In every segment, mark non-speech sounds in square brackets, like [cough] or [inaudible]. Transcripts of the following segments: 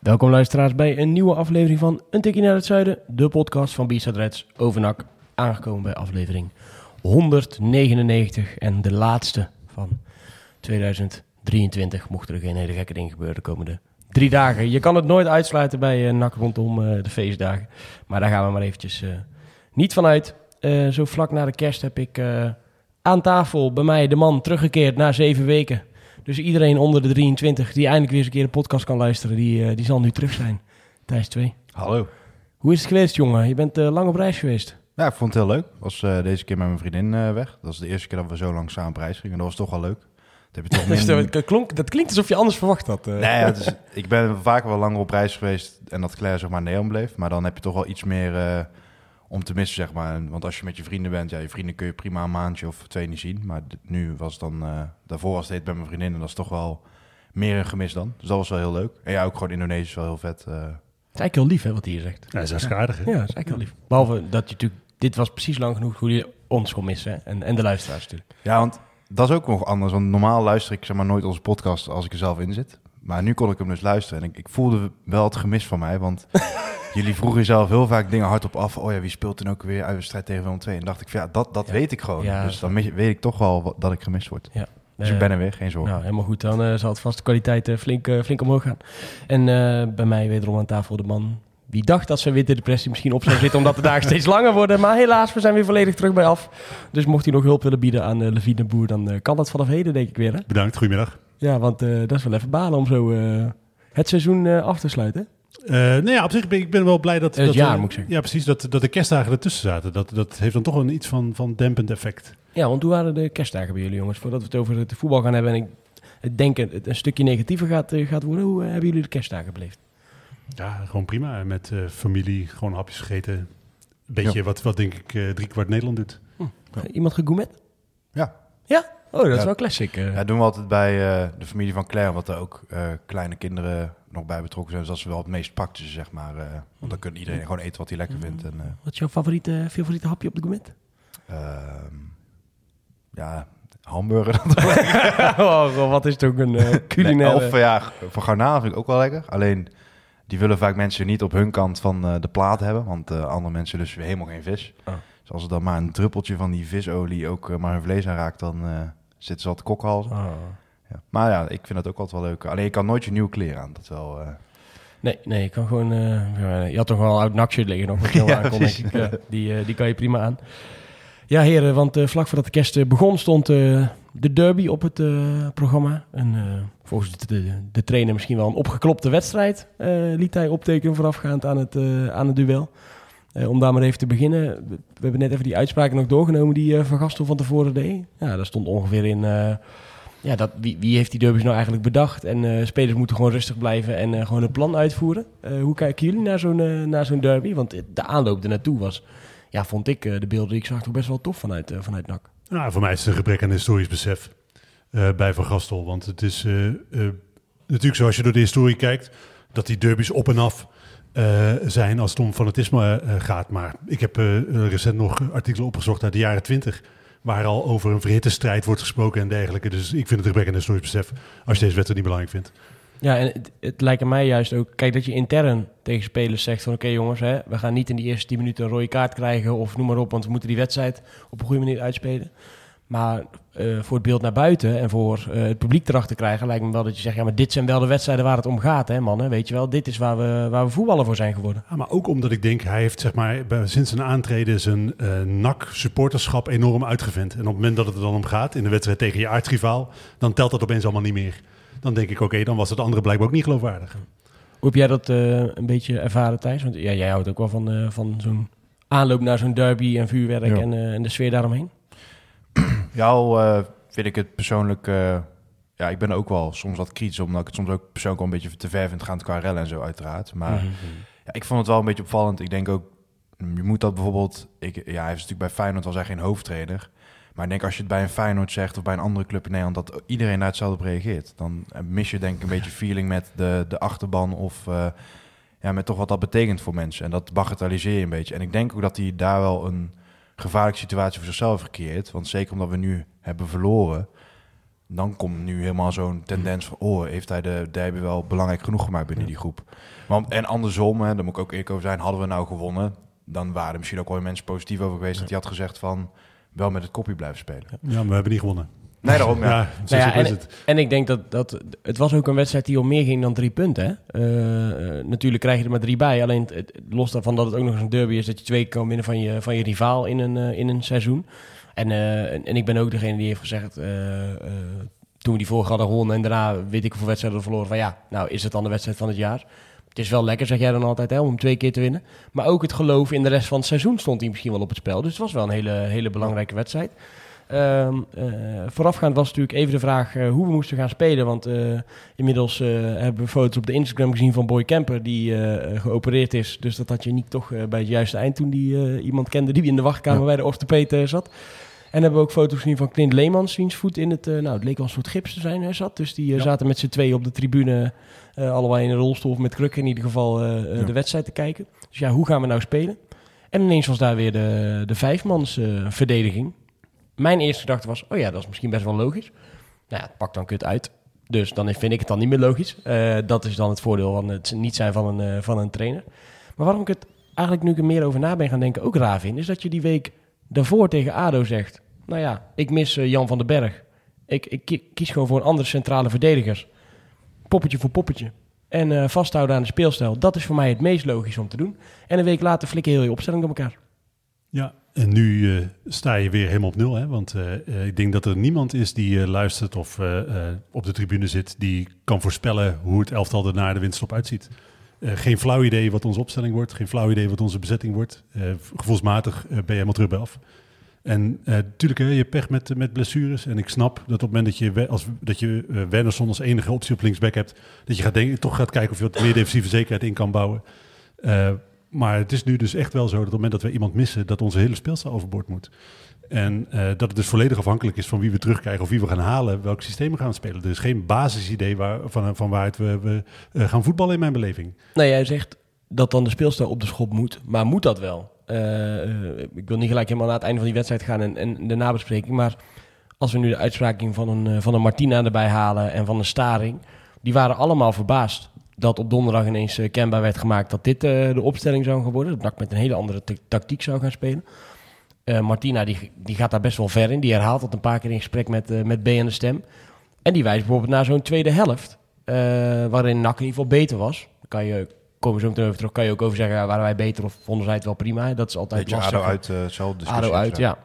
Welkom luisteraars bij een nieuwe aflevering van Een Tikkie naar het Zuiden, de podcast van B-Side Reds over NAC. Aangekomen bij aflevering 199 en de laatste van 2023. Mochten er geen hele gekke dingen gebeuren de komende drie dagen. Je kan het nooit uitsluiten bij uh, NAC rondom uh, de feestdagen. Maar daar gaan we maar eventjes uh, niet vanuit. zo vlak na de kerst heb ik aan tafel bij mij de man teruggekeerd na zeven weken. Dus iedereen onder de 23 die eindelijk weer eens een keer de podcast kan luisteren, die, die zal nu terug zijn. Thijs 2. Hallo. Hoe is het geweest, jongen? Je bent lang op reis geweest. Ja, ik vond het heel leuk. Ik was deze keer met mijn vriendin weg. Dat was de eerste keer dat we zo lang samen op reis gingen. Dat was toch wel leuk. Dat, heb je toch [laughs] minder... dat, klonk, dat klinkt alsof je anders verwacht had. Uh. Nee, ja, is, [laughs] ik ben vaker wel langer op reis geweest en dat Claire zeg maar Nederland bleef. Maar dan heb je toch wel iets meer uh, om te missen, zeg maar. Want als je met je vrienden bent, ja, je vrienden kun je prima een maandje of twee niet zien. Maar nu was het dan, uh, daarvoor was het bij mijn vriendin en dat is toch wel meer een gemis dan. Dus dat was wel heel leuk. En ja, ook gewoon Indonesië is wel heel vet. Het is eigenlijk heel lief, hè, wat hij hier zegt. Ja, dat is aardig, hè? Ja, dat is eigenlijk heel lief. Behalve dat je natuurlijk... Dit was precies lang genoeg hoe je ons kon missen. En, en de luisteraars natuurlijk. Ja, want dat is ook nog anders. Want normaal luister ik zeg maar nooit onze podcast als ik er zelf in zit. Maar nu kon ik hem dus luisteren. En ik, ik voelde wel het gemis van mij. Want jullie vroegen jezelf heel vaak dingen hardop af. Oh ja, wie speelt dan ook weer uit de strijd tegen Willem 2? En dacht ik, ja, dat, dat weet ik gewoon. Ja, dus dan weet ik toch wel dat ik gemist word. Ja. Dus ik ben er weer, geen zorgen. Nou, helemaal goed. Dan uh, zal het vast de kwaliteit uh, flink, uh, flink omhoog gaan. En bij mij wederom aan tafel de man wie dacht dat zijn winterdepressie misschien op zou zitten omdat de dagen steeds langer worden. Maar helaas, we zijn weer volledig terug bij af. Dus mocht hij nog hulp willen bieden aan uh, Levine Boer, dan uh, kan dat vanaf heden denk ik weer. Hè? Bedankt, goedemiddag. Ja, want uh, dat is wel even balen om zo het seizoen af te sluiten. Nee, ja, op zich ben ik ben wel blij dat... Het dat jaar, moet ik zeggen. Ja, precies, dat, dat de kerstdagen ertussen zaten. Dat, dat heeft dan toch een iets van, van dempend effect. Ja, want hoe waren de kerstdagen bij jullie jongens? Voordat we het over het voetbal gaan hebben en ik denk het een stukje negatiever gaat, gaat worden. Hoe hebben jullie de kerstdagen beleefd? Ja, gewoon prima. Met uh, familie, gewoon hapjes gegeten. Een beetje ja. wat, wat denk ik uh, drie kwart Nederland doet. Hm. Ja. Iemand gegourmet? Ja. Ja? Oh, dat is wel classic. Uh. Ja, doen we altijd bij de familie van Claire, omdat er ook kleine kinderen nog bij betrokken zijn. Dus dat is wel het meest praktische, zeg maar. want dan kan iedereen gewoon eten wat hij lekker vindt. En, wat is jouw favoriete, favoriete hapje op de gourmet? Ehm, ja, hamburger. [laughs] oh, wat is toch een culinaire... Nee, of ja, voor garnalen vind ik ook wel lekker. Alleen die willen vaak mensen niet op hun kant van uh, de plaat hebben, want uh, andere mensen dus helemaal geen vis. Oh. Dus als er dan maar een druppeltje van die visolie ook uh, maar hun vlees aanraakt, dan zitten ze te kokhalzen. Oh. Ja. Maar ja, ik vind dat ook altijd wel leuk. Alleen je kan nooit je nieuwe kleren aan, dat wel... Nee, nee, ik kan gewoon... je had toch wel oud nakje liggen nog, wat je [laughs] ja, denk ik. die, die kan je prima aan. Ja, heren, want vlak voordat de kerst begon stond de derby op het uh, programma. En uh, volgens de, de, trainer misschien wel een opgeklopte wedstrijd. Uh, liet hij optekenen voorafgaand aan het, aan het duel. Om daar maar even te beginnen. We hebben net even die uitspraken nog doorgenomen die Van Gastel van tevoren deed. Ja, daar stond ongeveer in... ja, dat, wie, wie heeft die derby's nou eigenlijk bedacht? En spelers moeten gewoon rustig blijven en gewoon een plan uitvoeren. hoe kijken jullie naar zo'n naar zo'n derby? Want de aanloop er naartoe was... Ja, vond ik de beelden die ik zag toch best wel tof vanuit, vanuit NAC. Nou, voor mij is het een gebrek aan historisch besef bij Van Gastel. Want het is natuurlijk zo als je door de historie kijkt, dat die derbies op en af zijn als het om fanatisme gaat. Maar ik heb recent nog artikelen opgezocht uit de jaren twintig, waar al over een verhitte strijd wordt gesproken en dergelijke. Dus ik vind het gebrek aan historisch besef als je deze wedstrijd niet belangrijk vindt. Ja, en het, het, lijkt mij juist ook... Kijk, dat je intern tegen spelers zegt van... Oké jongens, hè, we gaan niet in die eerste 10 minuten een rode kaart krijgen... of noem maar op, want we moeten die wedstrijd op een goede manier uitspelen. Maar uh, voor het beeld naar buiten en voor uh, het publiek erachter krijgen... lijkt me wel dat je zegt... ja, maar dit zijn wel de wedstrijden waar het om gaat, hè mannen. Weet je wel, dit is waar we, waar we voetballen voor zijn geworden. Ja, maar ook omdat ik denk, hij heeft zeg maar, sinds zijn aantreden... zijn uh, NAC-supporterschap enorm uitgevend. En op het moment dat het er dan om gaat, in de wedstrijd tegen je aardsrivaal... dan telt dat opeens allemaal niet meer dan denk ik, oké, dan was het andere blijkbaar ook niet geloofwaardig. Hoe heb jij dat een beetje ervaren, Thijs? Want ja, jij houdt ook wel van, van zo'n aanloop naar zo'n derby en vuurwerk en, en, de sfeer daaromheen. Ja, vind ik het persoonlijk ja, ik ben ook wel soms wat kritisch, omdat ik het soms ook persoonlijk wel een beetje te ver vind gaan qua rellen en zo uiteraard. Maar Mhm. ja, ik vond het wel een beetje opvallend. Ik denk ook, je moet dat bijvoorbeeld... Ik, ja, hij is natuurlijk bij Feyenoord was hij geen hoofdtrainer. Maar ik denk als je het bij een Feyenoord zegt of bij een andere club in Nederland... dat iedereen daar hetzelfde op reageert. Dan eh, mis je denk ik een beetje [laughs] feeling met de, de achterban of... eh, ja, met toch wat dat betekent voor mensen. En dat bagatelliseer je een beetje. En ik denk ook dat hij daar wel een gevaarlijke situatie voor zichzelf gecreëerd. Want zeker omdat we nu hebben verloren... dan komt nu helemaal zo'n tendens van... oh, heeft hij de derby wel belangrijk genoeg gemaakt binnen die groep. Want, en andersom, hè, daar moet ik ook eerlijk over zijn... hadden we nou gewonnen... dan waren er misschien ook wel mensen positief over geweest... dat hij had gezegd van... wel met het kopje blijven spelen. Ja, maar we hebben niet gewonnen. Nee, daarom, ja. Nou ja, en, het. en ik denk dat, dat het was ook een wedstrijd die om meer ging dan drie punten. Hè? Eh, eh, natuurlijk krijg je er maar drie bij. Alleen het- los daarvan dat het ook nog eens een derby is... dat je twee keer kan winnen van je, van je rivaal in een, eh, in een seizoen. En, en, en ik ben ook degene die heeft gezegd... toen we die vorige hadden gewonnen en daarna weet ik hoeveel wedstrijden we verloren... van ja, nou is het dan de wedstrijd van het jaar... Het is wel lekker, zeg jij dan altijd, hè, om twee keer te winnen. Maar ook het geloof in de rest van het seizoen stond hij misschien wel op het spel. Dus het was wel een hele, hele belangrijke wedstrijd. Ehm, eh, voorafgaand was natuurlijk even de vraag eh, hoe we moesten gaan spelen. Want eh, inmiddels hebben we foto's op de Instagram gezien van Boy Kemper die geopereerd is. Dus dat had je niet toch bij het juiste eind toen die iemand kende die in de wachtkamer bij de orthopeet zat. En hebben we ook foto's gezien van Clint Leemans, wiens voet in het, nou het leek wel een soort gips te zijn, hè, zat. Dus die zaten met z'n tweeën op de tribune, allebei in een rolstoel of met krukken in ieder geval, de wedstrijd te kijken. Dus ja, hoe gaan we nou spelen? En ineens was daar weer de, de vijfmans verdediging. Mijn eerste gedachte was, oh ja, dat is misschien best wel logisch. Nou ja, het pakt dan kut uit. Dus dan vind ik het dan niet meer logisch. Eh, dat is dan het voordeel van het niet zijn van een, eh, van een trainer. Maar waarom ik het eigenlijk nu ik er meer over na ben gaan denken ook raar vind... is dat je die week daarvoor tegen ADO zegt... nou ja, ik mis eh, Jan van den Berg. Ik, ik ki- kies gewoon voor een andere centrale verdedigers. Poppetje voor poppetje. En vasthouden aan de speelstijl. Dat is voor mij het meest logisch om te doen. En een week later flikken heel je opstelling door elkaar. Ja, en nu eh, sta je weer helemaal op nul. Hè? Want eh, eh, ik denk dat er niemand is die luistert of op de tribune zit... die kan voorspellen hoe het elftal er de winststop uitziet. Geen flauw idee wat onze opstelling wordt. Geen flauw idee wat onze bezetting wordt. Gevoelsmatig ben je helemaal terug bij af. En natuurlijk, je pech met, met blessures. En ik snap dat op het moment dat je, als, dat je Wernersson als enige optie op linksback hebt... dat je gaat denken, toch gaat kijken of je wat meer defensieve zekerheid in kan bouwen. Eh, maar het is nu dus echt wel zo dat op het moment dat we iemand missen... dat onze hele speelstijl overboord moet. En eh, dat het dus volledig afhankelijk is van wie we terugkrijgen... of wie we gaan halen, welk systeem we gaan spelen. Er is geen basisidee waar, van, van waaruit we, we eh, gaan voetballen in mijn beleving. Nou, jij zegt dat dan de speelstijl op de schop moet. Maar moet dat wel? Eh, eh, ik wil niet gelijk helemaal naar het einde van die wedstrijd gaan en, en de nabespreking. Maar als we nu de uitspraking van een, eh, van een Martina erbij halen en van een Staring. Die waren allemaal verbaasd dat op donderdag ineens eh, kenbaar werd gemaakt dat dit eh, de opstelling zou gaan worden. Dat NAC met een hele andere ta- tactiek zou gaan spelen. Eh, Martina die, die gaat daar best wel ver in. Die herhaalt dat een paar keer in gesprek met, met B en de Stem. En die wijst bijvoorbeeld naar zo'n tweede helft. waarin NAC in ieder geval beter was. Dan kan je, komen we zo meteen over terug, kan je ook over zeggen, ja, waren wij beter of vonden zij het wel prima? Dat is altijd Beetje lastig. ADO uit, zelf ADO uit, ja.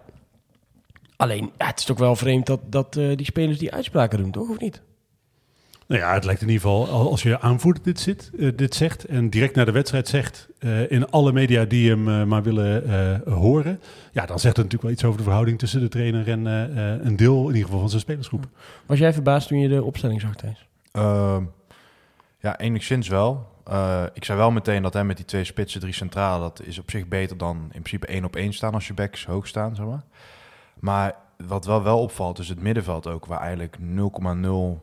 Alleen, ja, het is toch wel vreemd dat, dat die spelers die uitspraken doen, toch? Of niet? Nou ja, het lijkt in ieder geval, al- als je aanvoerder dit, zit, eh, dit zegt en direct naar de wedstrijd zegt, eh, in alle media die hem eh, maar willen eh, horen, ja, dan zegt het natuurlijk wel iets over de verhouding tussen de trainer en een deel in ieder geval van zijn spelersgroep. Was jij verbaasd toen je de opstelling zag, Thijs? Ehm, ja, enigszins wel. Eh, ik zei wel meteen dat hij met die twee spitsen, drie centrale, dat is op zich beter dan in principe één op één staan als je backs hoog staan, zeg maar. Maar wat wel, wel opvalt is het middenveld ook, waar eigenlijk 0,0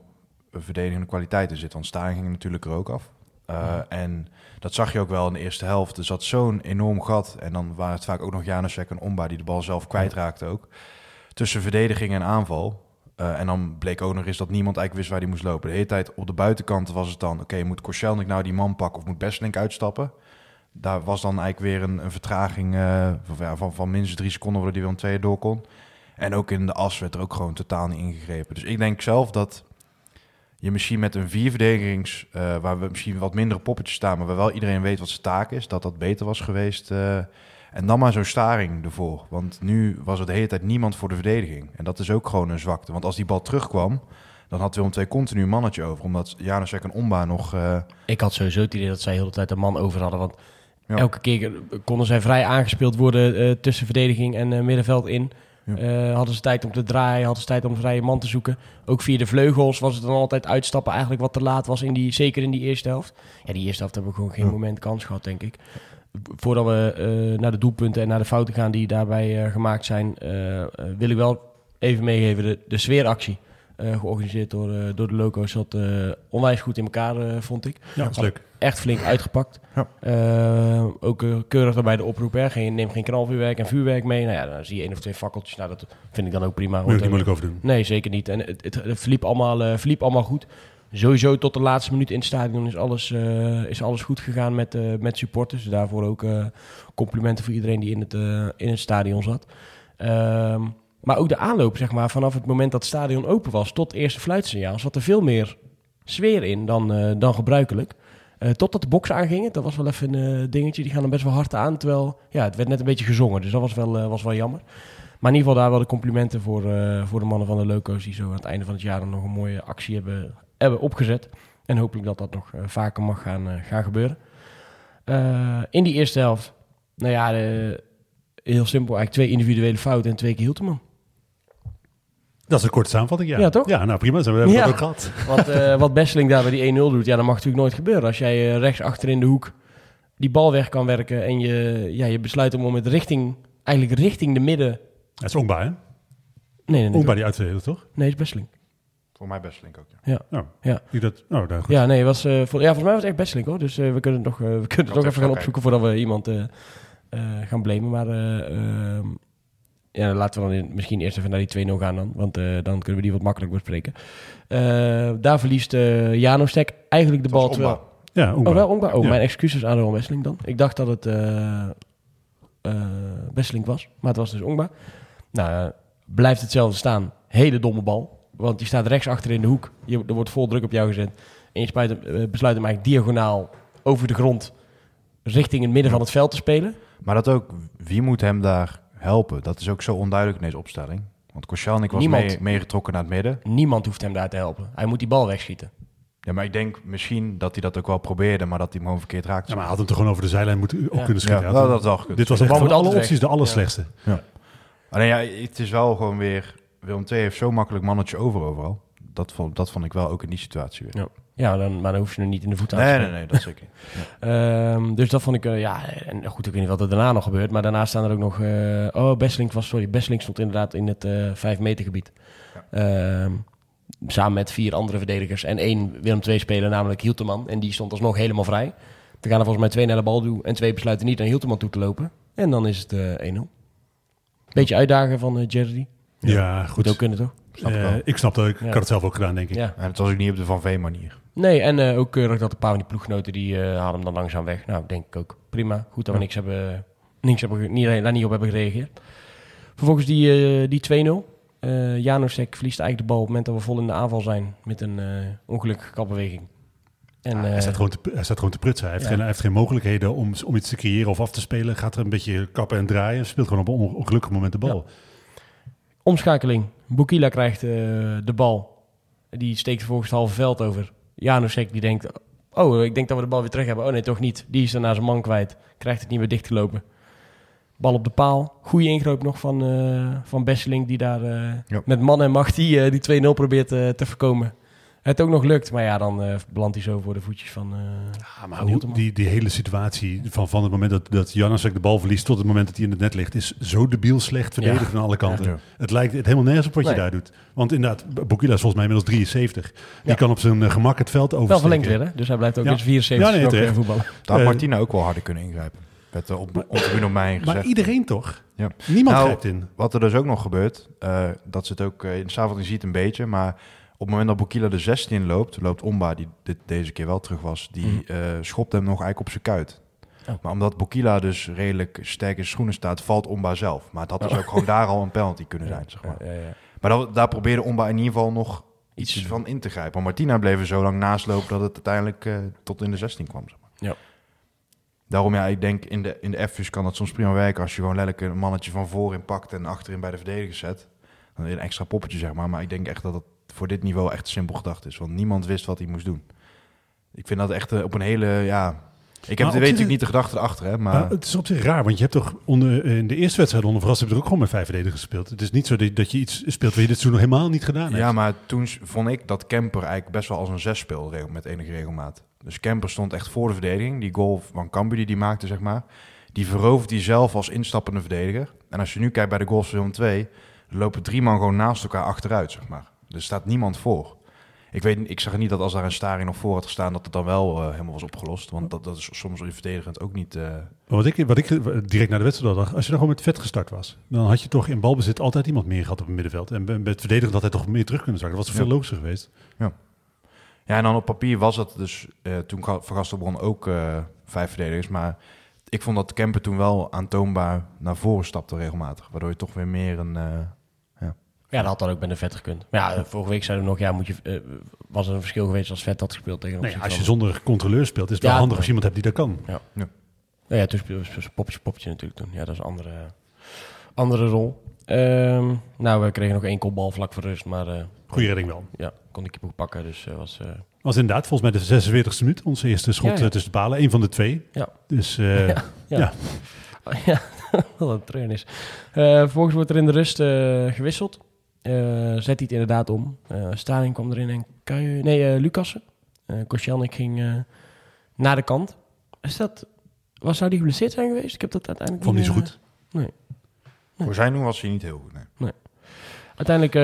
verdedigende kwaliteit in zit. Want Staring ging natuurlijk er ook af. Eh, En dat zag je ook wel in de eerste helft. Er zat zo'n enorm gat. En dan waren het vaak ook nog Janusek en Omba die de bal zelf kwijtraakte ook. Tussen verdediging en aanval. Eh, en dan bleek ook nog eens dat niemand eigenlijk wist waar hij moest lopen. De hele tijd op de buitenkant was het dan... oké, moet Korselnik nou die man pakken of moet Besselink uitstappen? Daar was dan eigenlijk weer een, een vertraging eh, van, van minstens drie seconden... waardoor hij weer een tweede door kon. En ook in de as werd er ook gewoon totaal niet ingegrepen. Dus ik denk zelf dat je misschien met een vier verdedigings... eh, waar we misschien wat mindere poppetjes staan... maar waar wel iedereen weet wat zijn taak is... dat dat beter was geweest... eh, en dan maar zo'n staring ervoor. Want nu was er de hele tijd niemand voor de verdediging. En dat is ook gewoon een zwakte. Want als die bal terugkwam, dan had Willem II continu een mannetje over. Omdat Janusek en Omba nog... eh, Ik had sowieso het idee dat zij heel de tijd een man over hadden. Want Ja. elke keer konden zij vrij aangespeeld worden tussen verdediging en middenveld in. Ja. Eh, hadden ze tijd om te draaien, hadden ze tijd om een vrije man te zoeken. Ook via de vleugels was het dan altijd uitstappen eigenlijk wat te laat was, in die, zeker in die eerste helft. Ja, die eerste helft hebben we gewoon geen Ja. moment kans gehad, denk ik. Voordat we eh, naar de doelpunten en naar de fouten gaan die daarbij eh, gemaakt zijn, wil ik wel even meegeven de, de sfeeractie. Eh, georganiseerd door, eh, door de loco's zat eh, onwijs goed in elkaar, vond ik Ja, dat is leuk. echt flink uitgepakt. Ja. Ook keurig daarbij de oproep. Hè. Geen, neem geen knalvuurwerk en vuurwerk mee. Nou ja, dan zie je één of twee fakkeltjes. Nou, dat vind ik dan ook prima. Moet je niet moeilijk over doen. Nee, zeker niet. En het, het, het verliep, allemaal, verliep allemaal goed. Sowieso tot de laatste minuut in het stadion is alles, is alles goed gegaan met, met supporters. Daarvoor ook complimenten voor iedereen die in het, in het stadion zat. Ehm, maar ook de aanloop, zeg maar, vanaf het moment dat het stadion open was tot eerste fluitsignaal, zat er veel meer sfeer in dan, eh, dan gebruikelijk. Eh, totdat de box aangingen. Dat was wel even een eh, dingetje. Die gaan er best wel hard aan. Terwijl ja, het werd net een beetje gezongen. Dus dat was wel, was wel jammer. Maar in ieder geval daar wel de complimenten voor, voor de mannen van de Loco's. Die zo aan het einde van het jaar nog een mooie actie hebben, hebben opgezet. En hopelijk dat dat nog vaker mag gaan, gaan gebeuren. In die eerste helft. Nou ja, heel simpel. Eigenlijk twee individuele fouten en twee keer Hilteman. Dat is een korte samenvatting, ja. Ja, toch? Ja, nou prima. Hebben we Ja. dat ook gehad. Want eh, [laughs] wat Besseling daar bij die 1-0 doet, ja, dat mag natuurlijk nooit gebeuren. Als jij eh, rechts achter in de hoek die bal weg kan werken en je, ja, je besluit om het richting, eigenlijk richting de midden... Dat is Ongba, hè? Nee, nee. Ongba die uitverdelen, toch? Nee, het is Besseling. Voor mij best link ook, ja. Nou, Ja. Die dat, oh, daar, goed. Ja, nee, was, eh, vol- ja, volgens mij was het echt Besseling hoor. Dus eh, we kunnen het nog, eh, we kunnen het nog even gaan opzoeken voordat we iemand eh, eh, gaan blamen. Maar eh, ehm, ja, laten we dan in- misschien eerst even naar die 2-0 gaan dan. Want eh, dan kunnen we die wat makkelijk bespreken. Eh, daar verliest eh Jano Stek eigenlijk de bal. Terwijl. Ja, Ongba. Oh, wel? Oh, Ja. mijn excuses aan Ron Wesseling dan. Ik dacht dat het Wesseling was, maar het was dus Ongba. Nou, blijft hetzelfde staan. Hele domme bal. Want die staat rechts achter in de hoek. Je, er wordt vol druk op jou gezet. En je hem, besluit hem eigenlijk diagonaal over de grond richting het midden van het veld te spelen. Maar dat ook, wie moet hem daar helpen? Dat is ook zo onduidelijk in deze opstelling. Want Koscielnik was Niemand. mee- meegetrokken naar het midden. Niemand hoeft hem daar te helpen. Hij moet die bal wegschieten. Ja, maar ik denk misschien dat hij dat ook wel probeerde, maar dat hij hem gewoon verkeerd raakte. Ja, maar hij had hem toch gewoon over de zijlijn moeten ook Ja. kunnen Ja, schieten. wel, Hij had dat hem- is. Dit was De echt bal van moet alle altijd opties de weg. allerslechtste. Alleen ja, het is wel gewoon weer... Willem II heeft zo'n makkelijk mannetje over overal. Dat vond, dat vond ik wel ook in die situatie weer. Ja. Ja, dan, maar dan hoef je er niet in de voet aan te Nee, nee, nee, dat zeker. [laughs] Ehm, dus dat vond ik, eh, ja, en goed, ik weet niet wat er daarna nog gebeurt, maar daarna staan er ook nog, eh, oh, Besselink was, sorry, Besselink stond inderdaad in het eh 5 meter gebied. Ehm, samen met vier andere verdedigers en één Willem II speler, namelijk Hielteman, en die stond alsnog helemaal vrij. Er gaan er volgens mij twee naar de bal toe en twee besluiten niet naar Hielteman toe te lopen. En dan is het eh 1-0. Beetje uitdagen van Jerry. Ja, Moet goed. ook kunnen, toch? Snap ik snap dat. Ik Ja. had het zelf ook gedaan, denk ik. Ja. En het was ook niet op de Van Veen manier. Nee, en eh, ook keurig dat een paar van die ploeggenoten die eh halen hem dan langzaam weg. Nou, denk ik ook. Prima. Goed dat we Ja. niks hebben, niks hebben, niet, daar niet op hebben gereageerd. Vervolgens die, eh, die 2-0. Eh Janosek verliest eigenlijk de bal op het moment dat we vol in de aanval zijn. Met een ongelukkige kapbeweging. En, Ah, hij, staat gewoon te, hij staat gewoon te prutsen. Hij heeft, ja. geen, hij heeft geen mogelijkheden om, om iets te creëren of af te spelen. Gaat er een beetje kappen en draaien. Speelt gewoon op een on- ongelukkig moment de bal. Omschakeling. Bukila krijgt de bal. Die steekt vervolgens het halve veld over. Janosek die denkt... Oh, ik denk dat we de bal weer terug hebben. Oh nee, toch niet. Die is naar zijn man kwijt. Krijgt het niet meer dichtgelopen. Bal op de paal. Goede ingreep nog van, eh van Besseling. Die daar eh, Ja. met man en macht die, eh, die 2-0 probeert te voorkomen. Het ook nog lukt. Maar ja, dan eh belandt hij zo voor de voetjes van, eh Ja, maar van hoe- die, die hele situatie van, van het moment dat, dat Janasek de bal verliest tot het moment dat hij in het net ligt, is zo debiel slecht verdedigd Ja. aan alle kanten. Ja. Het lijkt het helemaal nergens op wat Nee. je daar doet. Want inderdaad, Bokila is volgens mij inmiddels 73. Die kan op zijn eh, gemak het veld Wel oversteken. verlengd weer, hè? Dus hij blijft ook Ja. in zijn 74 Ja, nee, voetballen. Daar had Martina ook wel harder kunnen ingrijpen. Werd er op, op de gezegd. Maar iedereen toch? Ja. Niemand Nou, grijpt in. Wat er dus ook nog gebeurt, eh, dat ze het ook in de avond ziet een beetje, maar het moment dat Bokila de 16 loopt, loopt Omba, die dit, deze keer wel terug was, die eh, schopt hem nog eigenlijk op zijn kuit. Oh. Maar omdat Bokila dus redelijk sterk in schoenen staat, valt Omba zelf. Maar het had dus ook gewoon daar al een penalty kunnen [laughs] zijn, zeg maar. Ja, ja, ja. Maar dat, daar probeerde Omba in ieder geval nog Iets van in te grijpen. Maar Martina bleef er zo lang naast lopen dat het uiteindelijk eh, tot in de 16 kwam. Zeg maar. Ja. Daarom ja, ik denk in de, in de F's kan dat soms prima werken als je gewoon letterlijk een mannetje van voorin pakt en achterin bij de verdediger zet. Dan weer een extra poppetje, zeg maar. Maar ik denk echt dat het voor dit niveau echt simpel gedacht is. Want niemand wist wat hij moest doen. Ik vind dat echt eh, op een hele, ja, Ik heb weet natuurlijk niet de gedachte erachter, hè, maar het is op zich raar, want je hebt toch onder, in de eerste wedstrijd onder Verras heb je er ook gewoon met vijf verdedigers gespeeld. Het is niet zo dat, je iets speelt waar je dit seizoen nog helemaal niet gedaan hebt. Ja, maar toen vond ik dat Kemper eigenlijk best wel als een zes speelde met enige regelmaat. Dus Kemper stond echt voor de verdediging. Die goal van Cambuur die die maakte, zeg maar, die verovert hij zelf als instappende verdediger. En als je nu kijkt bij de goals van Willem 2, lopen drie man gewoon naast elkaar achteruit, zeg maar. Er staat niemand voor. Ik, weet, ik zag niet dat als daar een Staring nog voor had gestaan, dat het dan wel eh, helemaal was opgelost. Want dat, dat is soms in verdedigend ook niet... eh, Wat ik, wat ik direct naar de wedstrijd dacht, als je dan gewoon met vet gestart was, dan had je toch in balbezit altijd iemand meer gehad op het middenveld. En bij- het verdedigen had hij toch meer terug kunnen zakken. Dat was veel Ja. logischer geweest. Ja, en dan op papier was dat dus eh, toen Van Gastelbron ook vijf verdedigers. Maar ik vond dat Kemper toen wel aantoonbaar naar voren stapte regelmatig. Waardoor je toch weer meer een... Ja, dat had dan ook met een vet gekund. Maar ja, vorige week zeiden we nog, ja, moet je, eh, was er een verschil geweest als vet had gespeeld tegen Nee, als je zonder controleur speelt, is het wel Ja, handig als je iemand hebt die dat kan. Nou ja, toen speelde ze popje popje natuurlijk toen. Ja, dat is een andere, andere rol. Ehm, nou, we kregen nog één kopbal vlak voor rust, maar eh, Goeie redding wel. ja, kon de keeper ook pakken. Dus eh, was... eh, Was inderdaad volgens mij de 46e minuut onze eerste schot Ja, ja. tussen de palen. Eén van de twee. Ja. Dus eh, [laughs] Ja. ja. ja, [laughs] [laughs] wat een treurnis. Eh vervolgens wordt er in de rust eh, gewisseld. Eh, zet hij het inderdaad om. Eh Staring kwam erin en Kuijen... Nee, eh Lucassen. Koscielnik ging naar de kant. Is dat... Was zou die geblesseerd zijn geweest? Ik heb dat uiteindelijk vond niet zo goed. voor zijn doen was hij niet heel goed, nee. Uiteindelijk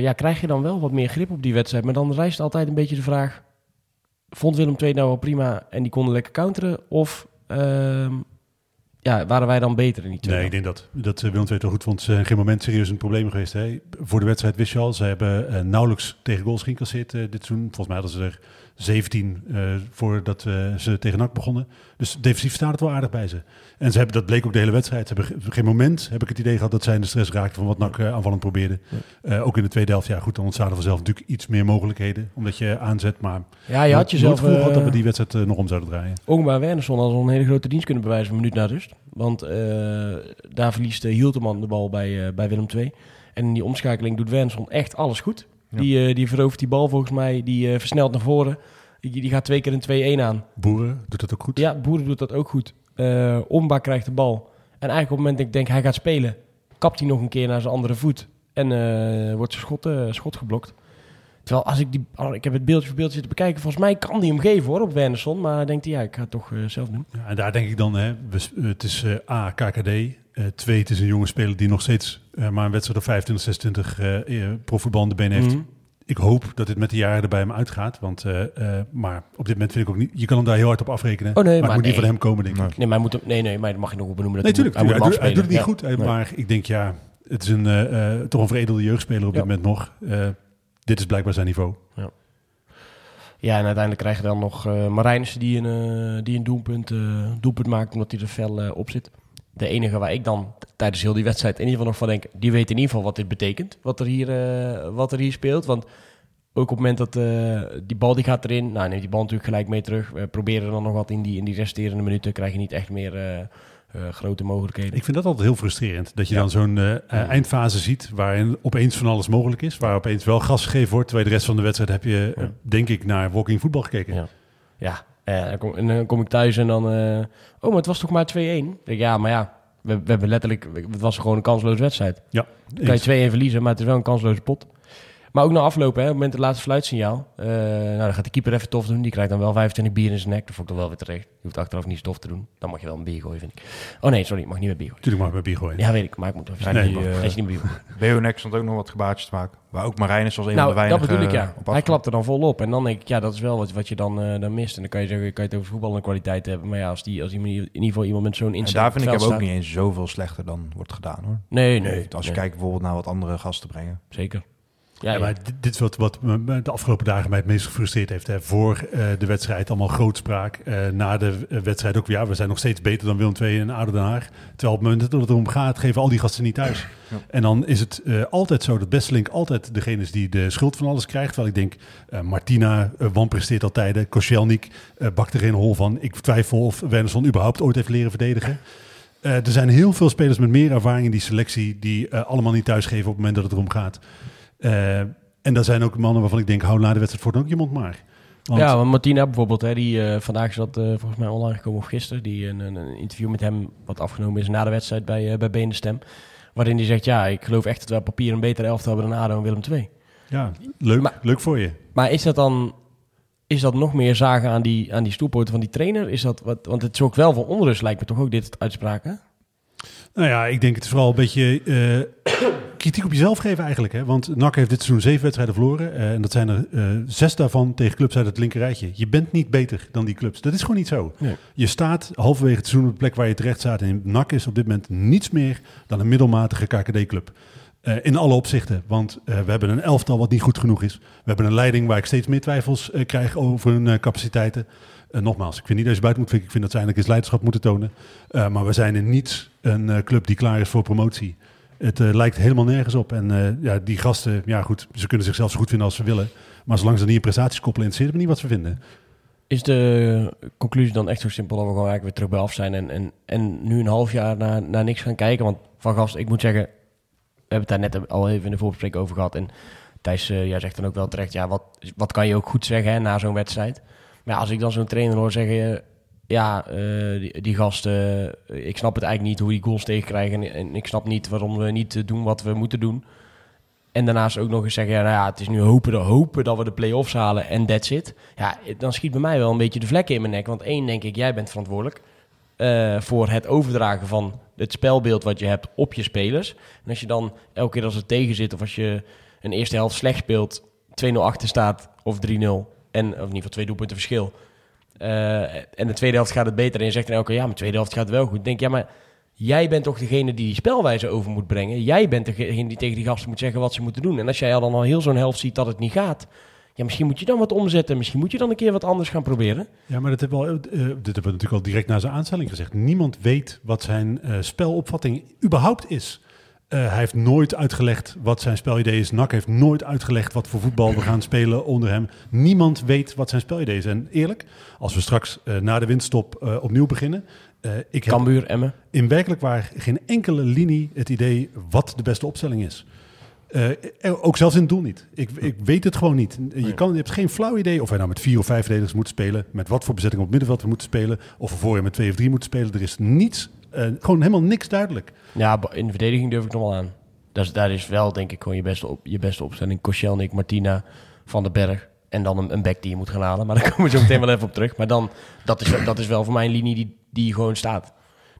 ja, krijg je dan wel wat meer grip op die wedstrijd. Maar dan rijst altijd een beetje de vraag... Vond Willem II nou wel prima en die konden lekker counteren? Of ehm, ja, waren wij dan beter in die twee? Nee, ik denk dat, dat eh, Willem II goed vond. Zijn geen moment serieus een probleem geweest. Hè. Voor de wedstrijd wist je al, ze hebben eh, nauwelijks tegen goals geïncasseerd eh, dit seizoen. Volgens mij hadden ze er 17 eh, voordat ze tegen NAC begonnen. Dus defensief staat het wel aardig bij ze. En ze hebben, dat bleek ook de hele wedstrijd. Ze hebben ge- geen moment, heb ik het idee gehad, dat zij in de stress raakten van wat NAC eh, aanvallend probeerde. Eh, ook in de tweede helft, ja goed, dan ontstaan er vanzelf natuurlijk iets meer mogelijkheden. Omdat je aanzet, maar Ja, je had jezelf... het gevoel gehad dat we die wedstrijd nog om zouden draaien. Ongba Wernersson had al een hele grote dienst kunnen bewijzen een minuut na rust. Want daar verliest uh, Hielteman de bal bij, bij Willem II. En in die omschakeling doet Wernersson echt alles goed. Ja. Die, eh, die verovert die bal volgens mij, die eh, versnelt naar voren. Die, die gaat twee keer een 2-1 aan. Boeren doet dat ook goed. Ja, Boeren doet dat ook goed. Eh Omba krijgt de bal. En eigenlijk op het moment dat ik denk hij gaat spelen, kapt hij nog een keer naar zijn andere voet. En eh, wordt zijn schot, eh, schot geblokt. Terwijl als ik die, oh, ik heb het beeldje voor beeldje zitten bekijken, volgens mij kan die hem geven hoor op Wernersson. Maar dan denkt hij, ja, ik ga het toch eh, zelf doen. Ja, en daar denk ik dan, hè, het is eh, A, KKD. Eh, twee, het is een jonge speler die nog steeds eh, maar een wedstrijd of 25, 26 eh eh, profvoetbal de benen heeft. Mhm. Ik hoop dat dit met de jaren erbij hem uitgaat. Want, eh, maar op dit moment vind ik ook niet... Je kan hem daar heel hard op afrekenen. Oh, nee, maar, maar het moet niet van hem komen, denk Nee. ik. Nee, maar hij moet nee, nee, maar dat mag je nog wel benoemen. Dat Nee, hij tuurlijk. moet- hij moet hij, hem doet, hij doet het niet goed. Maar ik denk, ja, het is een, toch een veredelde jeugdspeler op dit Ja. moment nog. Dit is blijkbaar zijn niveau. Ja, en uiteindelijk krijg je dan nog Marijnissen die een, die een doelpunt, eh, doelpunt maakt omdat hij er fel op zit. De enige waar ik dan tijdens heel die wedstrijd in ieder geval nog van denk, die weet in ieder geval wat dit betekent, wat er hier, eh, wat er hier speelt. Want ook op het moment dat eh, die bal die gaat erin, nou neemt die bal natuurlijk gelijk mee terug. We proberen dan nog wat in die, in die resterende minuten, krijg je niet echt meer eh, grote mogelijkheden. Ik vind dat altijd heel frustrerend. Dat je Ja. dan zo'n eindfase ziet waarin opeens van alles mogelijk is. Waar opeens wel gas gegeven wordt. Terwijl de rest van de wedstrijd heb je, Ja. denk ik, naar walking voetbal gekeken. Ja. Ja, dan, kom, en dan kom ik thuis en dan... oh, maar het was toch maar 2-1? Ik denk, ja, maar ja, we, we hebben letterlijk... Het was gewoon een kansloze wedstrijd. Ja, Dan kan je 2-1 verliezen, maar het is wel een kansloze pot. Maar ook na aflopen, hè, op het moment het laatste fluitsignaal... eh, nou, dan gaat de keeper even tof doen. Die krijgt dan wel 25 bier in zijn nek. Dat vond ik dan wel weer terecht. Je hoeft achteraf niet stof te doen. Dan mag je wel een bier gooien, vind ik. Oh nee, sorry, ik mag niet met bier gooien. Natuurlijk mag ik bij bier gooien. Ja, weet ik, maar ik moet even... Nee, Nee, maar- uh, niet met bier gooien. Beonek stond ook nog wat gebaartjes te maken. Waar ook Marijnus als een Nou, van de dat weinigen bedoel ik, ja. op Hij afkwam. klapt er dan vol op. En dan denk ik, ja, dat is wel wat, wat je dan, eh, dan mist. En dan kan je zeggen, kan je het over voetbal en kwaliteit hebben. Maar ja, als, die, als die, in ieder geval iemand met zo'n En inzet daar op vind ik hem ook staat- niet eens zoveel slechter dan wordt gedaan hoor. Nee, nee. Als je nee, kijkt bijvoorbeeld naar wat andere gasten brengen. Zeker. Ja, Ja, ja. maar dit, dit is wat, wat me de afgelopen dagen mij het meest gefrustreerd heeft. Hè. Voor eh, de wedstrijd allemaal grootspraak. Eh, na de wedstrijd ook, ja, we zijn nog steeds beter dan Willem II en ADO Den Haag. Terwijl op het moment dat het erom gaat, geven al die gasten niet thuis. Ja. En dan is het eh, altijd zo dat Besselink altijd degene is die de schuld van alles krijgt. Terwijl ik denk, eh, Martina wanpresteert altijd. Koscielnik eh, bakt er geen hol van. Ik twijfel of Wernersson überhaupt ooit heeft leren verdedigen. Eh, er zijn heel veel spelers met meer ervaring in die selectie die allemaal niet thuisgeven op het moment dat het erom gaat. Eh, en daar zijn ook mannen waarvan ik denk, hou na de wedstrijd voor dan ook iemand maar. Want- Ja, want Martina bijvoorbeeld, hè, die eh, vandaag is dat eh, volgens mij online gekomen of gisteren, die een, een, interview met hem wat afgenomen is na de wedstrijd bij, eh bij Been de Stem. Waarin hij zegt, ja, ik geloof echt dat we op papier een betere elftal hebben dan ADO en Willem II. ja, leuk, Maar- leuk voor je. Maar is dat dan is dat nog meer zagen aan die, aan die stoelpoten van die trainer? Is dat wat, want het is ook wel van onrust, lijkt me toch ook dit uitspraken? Nou ja, ik denk het is vooral een beetje kritiek op jezelf geven eigenlijk. Hè? Want NAC heeft dit seizoen zeven wedstrijden verloren. eh, en dat zijn er eh, zes daarvan tegen clubs uit het linkerrijtje. Je bent niet beter dan die clubs. Dat is gewoon niet zo. Nee. Je staat halverwege het seizoen op de plek waar je terecht staat. En NAC is op dit moment niets meer dan een middelmatige KKD-club. Eh, in alle opzichten. Want we hebben een elftal wat niet goed genoeg is. We hebben een leiding waar ik steeds meer twijfels krijg over hun capaciteiten. Nogmaals, ik vind niet dat je buiten moet fikken. Ik vind dat ze eigenlijk eens leiderschap moeten tonen. Maar we zijn in niets een club die klaar is voor promotie. Het eh, lijkt helemaal nergens op. En eh, ja, die gasten, ja goed, ze kunnen zichzelf zo goed vinden als ze willen. Maar zolang ze niet in prestaties koppelen, interesseert het me niet wat ze vinden. Is de conclusie dan echt zo simpel dat we gewoon eigenlijk weer terug bij af zijn en, en, en nu een half jaar naar, naar niks gaan kijken? Want van gast, ik moet zeggen, we hebben het daar net al even in de voorbespreking over gehad. En Thijs, eh, jij zegt dan ook wel terecht, ja, wat, wat kan je ook goed zeggen hè, na zo'n wedstrijd? Maar als ik dan zo'n trainer hoor zeggen, ja, eh, die, die gasten, eh, ik snap het eigenlijk niet hoe die goals tegenkrijgen. En, en ik snap niet waarom we niet eh, doen wat we moeten doen. En daarnaast ook nog eens zeggen, ja, nou ja, het is nu hopen, hopen dat we de play-offs halen en that's it. Ja, dan schiet bij mij wel een beetje de vlekken in mijn nek. Want één, denk ik, jij bent verantwoordelijk voor het overdragen van het spelbeeld wat je hebt op je spelers. En als je dan elke keer als het tegen zit of als je een eerste helft slecht speelt, 2-0 achter staat of 3-0, en, of in ieder geval twee doelpunten verschil. Eh, en de tweede helft gaat het beter en je zegt dan elke keer, ja, maar de tweede helft gaat wel goed. Denk, ja, maar jij bent toch degene die die spelwijze over moet brengen. Jij bent degene die tegen die gasten moet zeggen wat ze moeten doen. En als jij al dan al heel zo'n helft ziet dat het niet gaat, ja, misschien moet je dan wat omzetten. Misschien moet je dan een keer wat anders gaan proberen. Ja, maar dat hebben we al, eh, dit hebben we natuurlijk al direct na zijn aanstelling gezegd. Niemand weet wat zijn eh, spelopvatting überhaupt is. Eh, hij heeft nooit uitgelegd wat zijn spelidee is. NAC heeft nooit uitgelegd wat voor voetbal we gaan spelen onder hem. Niemand weet wat zijn spelidee is. En eerlijk, als we straks eh, na de winststop eh, opnieuw beginnen... ik heb Cambuur, Emmen. in werkelijk waar geen enkele linie het idee wat de beste opstelling is. Ook zelfs in het doel niet. Ik, ik weet het gewoon niet. Je, kan, je hebt geen flauw idee of wij nou met vier of vijf verdedigers moeten spelen. Met wat voor bezetting op het middenveld we moeten spelen. Of we voor je met twee of drie moeten spelen. Er is niets, gewoon helemaal niks duidelijk. Ja, in de verdediging durf ik nog wel aan. Dat is, daar is wel, denk ik, gewoon je beste, op, je beste opstelling. Koscielnik, Martina, Van den Berg. En dan een, een back die je moet gaan halen. Maar daar [laughs] komen we zo meteen wel even op terug. Maar dan, dat is, dat is wel voor mij een linie die, die gewoon staat.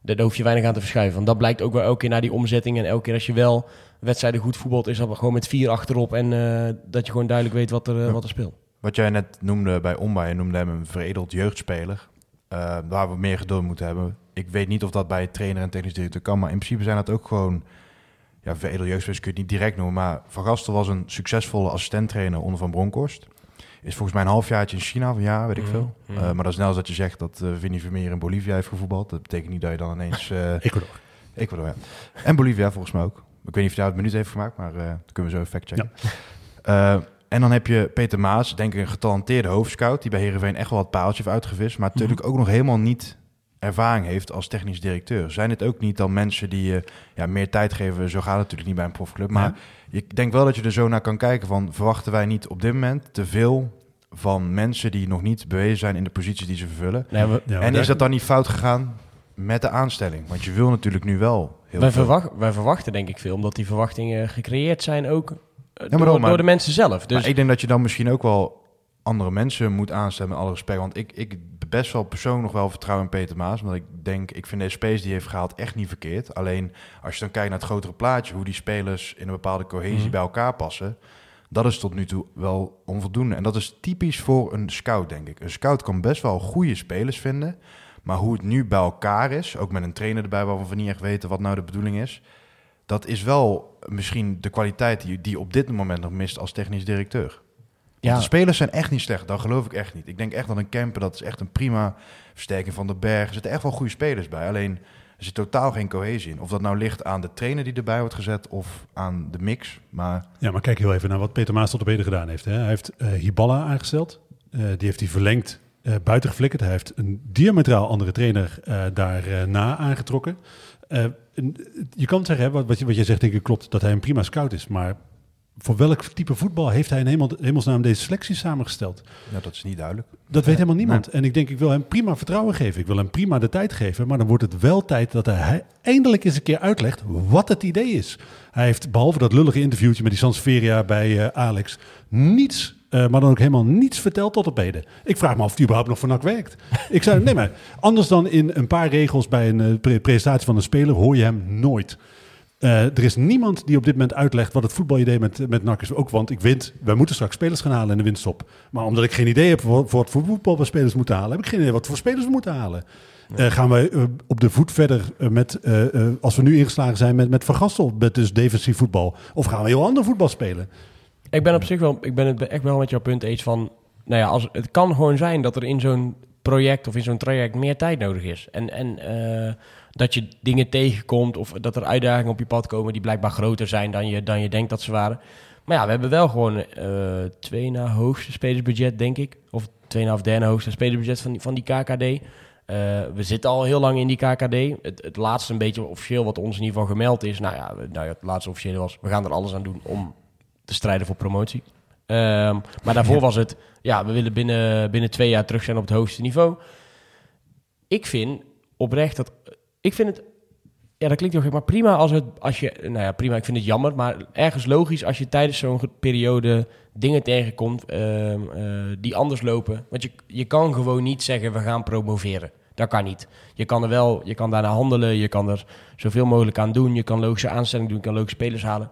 Daar hoef je weinig aan te verschuiven. Want dat blijkt ook wel elke keer naar die omzetting. En elke keer als je wel wedstrijden goed voetbalt, is dat gewoon met vier achterop. En eh, dat je gewoon duidelijk weet wat er, eh, wat er speelt. Wat jij net noemde bij Omba, je noemde hem een veredeld jeugdspeler. eh, waar we meer geduld moeten hebben. Ik weet niet of dat bij trainer en technisch directeur kan, maar in principe zijn dat ook gewoon... Ja, veredeld jeugdspelers kun je het niet direct noemen, maar Van Gastel was een succesvolle assistenttrainer onder Van Bronckhorst. Is volgens mij een halfjaartje in China, of ja, weet ik Mhm, veel. mhm. Eh, maar dat is net als dat je zegt dat Vinnie Vermeer in Bolivia heeft gevoetbald. Dat betekent niet dat je dan ineens... eh [laughs] Ecuador. Ecuador, ja. En Bolivia volgens mij ook. Ik weet niet of hij het minuut heeft gemaakt, maar eh dat kunnen we zo fact checken. En dan heb je Peter Maas, denk ik een getalenteerde hoofdscout... die bij Heerenveen echt wel het paaltje heeft uitgevist... maar natuurlijk ook nog helemaal niet ervaring heeft als technisch directeur. Zijn het ook niet dan mensen die je ja, meer tijd geven? Zo gaat het natuurlijk niet bij een profclub. Maar ik denk wel dat je er zo naar kan kijken van... verwachten wij niet op dit moment te veel van mensen... die nog niet bewezen zijn in de posities die ze vervullen? Nee, we, Ja, maar en is dat dan niet fout gegaan met de aanstelling? Want je wil natuurlijk nu wel heel wij, veel. verwacht, wij verwachten denk ik veel, omdat die verwachtingen gecreëerd zijn ook eh, maar door, daarom, maar- door de mensen zelf. Dus ik denk dat je dan misschien ook wel andere mensen moet aanstellen met alle respect. Want ik, ik best wel persoonlijk nog wel vertrouwen in Peter Maas. Omdat ik denk, ik vind deze space die hij heeft gehaald echt niet verkeerd. Alleen als je dan kijkt naar het grotere plaatje, hoe die spelers in een bepaalde cohesie Mhm. bij elkaar passen. Dat is tot nu toe wel onvoldoende. En dat is typisch voor een scout, denk ik. Een scout kan best wel goede spelers vinden. Maar hoe het nu bij elkaar is, ook met een trainer erbij waarvan we niet echt weten wat nou de bedoeling is. Dat is wel misschien de kwaliteit die, die op dit moment nog mist als technisch directeur. Ja, de spelers zijn echt niet slecht, dat geloof ik echt niet. Ik denk echt dat een Kemper, dat is echt een prima versterking van de berg. Er zitten echt wel goede spelers bij, alleen er zit totaal geen cohesie in. Of dat nou ligt aan de trainer die erbij wordt gezet of aan de mix. Maar Ja, maar kijk heel even naar wat Peter Maas tot op heden gedaan heeft. Hè. Hij heeft eh Hiballa aangesteld. Eh, die heeft hij verlengd eh buiten geflikkerd. Hij heeft een diametraal andere trainer daarna aangetrokken. En, je kan zeggen, hè, wat, wat, je, wat je zegt denk ik klopt, dat hij een prima scout is. Maar voor welk type voetbal heeft hij in hemel, hemelsnaam deze selectie samengesteld? Ja, dat is niet duidelijk. Dat weet helemaal niemand. En ik denk, ik wil hem prima vertrouwen geven. Ik wil hem prima de tijd geven. Maar dan wordt het wel tijd dat hij eindelijk eens een keer uitlegt wat het idee is. Hij heeft, behalve dat lullige interviewtje met die Sansveria bij eh, Alex, niets, eh, maar dan ook helemaal niets verteld tot op heden. Ik vraag me af of die überhaupt nog voor NAC werkt. ik zei, nee maar, anders dan in een paar regels bij een eh, pre- presentatie van een speler hoor je hem nooit. Eh, er is niemand die op dit moment uitlegt wat het voetbalidee met, met NAC is. Ook want ik vind, wij moeten straks spelers gaan halen in de winststop. Maar omdat ik geen idee heb voor, voor wat voor voetbal we spelers moeten halen, heb ik geen idee wat voor spelers we moeten halen. Eh, gaan wij eh, op de voet verder met, als we nu ingeslagen zijn met, met Van Gastel, met dus defensief voetbal? Of gaan we heel ander voetbal spelen? Ik ben op zich wel, ik ben het echt wel met jouw punt eens van, nou ja, als, het kan gewoon zijn dat er in zo'n project of in zo'n traject meer tijd nodig is. En, en dat je dingen tegenkomt of dat er uitdagingen op je pad komen die blijkbaar groter zijn dan je, dan je denkt dat ze waren. Maar ja, we hebben wel gewoon eh twee na hoogste spelersbudget, denk ik. Of twee na of derde hoogste spelersbudget van die, van die KKD. Eh, we zitten al heel lang in die KKD. Het, het laatste een beetje officieel wat ons in ieder geval gemeld is. Nou ja, nou ja, het laatste officiële was, we gaan er alles aan doen om te strijden voor promotie. Ehm, maar daarvoor was het, ja, we willen binnen, binnen twee jaar terug zijn op het hoogste niveau. Ik vind oprecht dat, ik vind het, ja, dat klinkt heel maar prima als het, als je, nou ja, prima, ik vind het jammer, maar ergens logisch als je tijdens zo'n periode dingen tegenkomt ehm, eh, die anders lopen. Want je, je kan gewoon niet zeggen, we gaan promoveren. Dat kan niet. Je kan er wel, je kan daarna handelen, je kan er zoveel mogelijk aan doen, je kan logische aanstellingen doen, je kan logische spelers halen.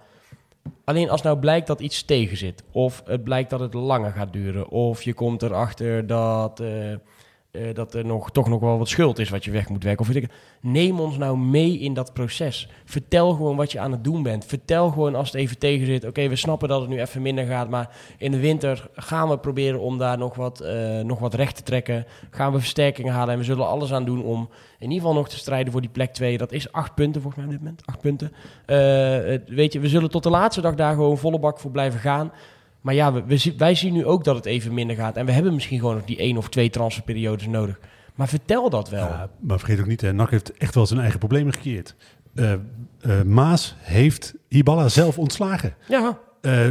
Alleen als nou blijkt dat iets tegen zit, of het blijkt dat het langer gaat duren, of je komt erachter dat, eh, eh, dat er nog, toch nog wel wat schuld is wat je weg moet werken. Of ik, neem ons nou mee in dat proces. Vertel gewoon wat je aan het doen bent. Vertel gewoon als het even tegen zit. Oké, we snappen dat het nu even minder gaat, maar in de winter gaan we proberen om daar nog wat, eh, nog wat recht te trekken. Gaan we versterkingen halen en we zullen alles aan doen om in ieder geval nog te strijden voor die plek 2. Dat is acht punten volgens mij op dit moment. Acht punten. Eh, weet je, we zullen tot de laatste dag daar gewoon volle bak voor blijven gaan. Maar ja, we, wij zien nu ook dat het even minder gaat. En we hebben misschien gewoon nog die één of twee transferperiodes nodig. Maar vertel dat wel. Ja, maar vergeet ook niet, hè, NAC heeft echt wel zijn eigen problemen gecreëerd. Eh, eh, Maas heeft Hiballa zelf ontslagen. Ja,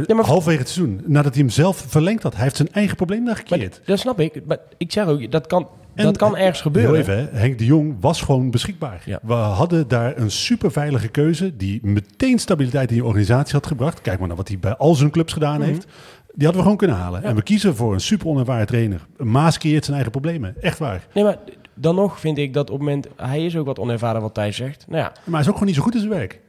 Ja, maar- halverwege het seizoen, nadat hij hem zelf verlengd had. Hij heeft zijn eigen probleem daar maar, gecreëerd. dat snap ik. Maar ik zeg ook, dat kan, En- dat kan ergens gebeuren. Heel even, hè, Henk de Jong was gewoon beschikbaar. Ja. We hadden daar een superveilige keuze die meteen stabiliteit in je organisatie had gebracht. Kijk maar naar wat hij bij al zijn clubs gedaan Mhm. heeft. Die hadden we gewoon kunnen halen. Ja. En we kiezen voor een super onervaren trainer. Maas creëert zijn eigen problemen. Echt waar. Nee, maar dan nog vind ik dat op het moment... Hij is ook wat onervaren wat Thijs zegt. Nou ja, Maar hij is ook gewoon niet zo goed in zijn werk.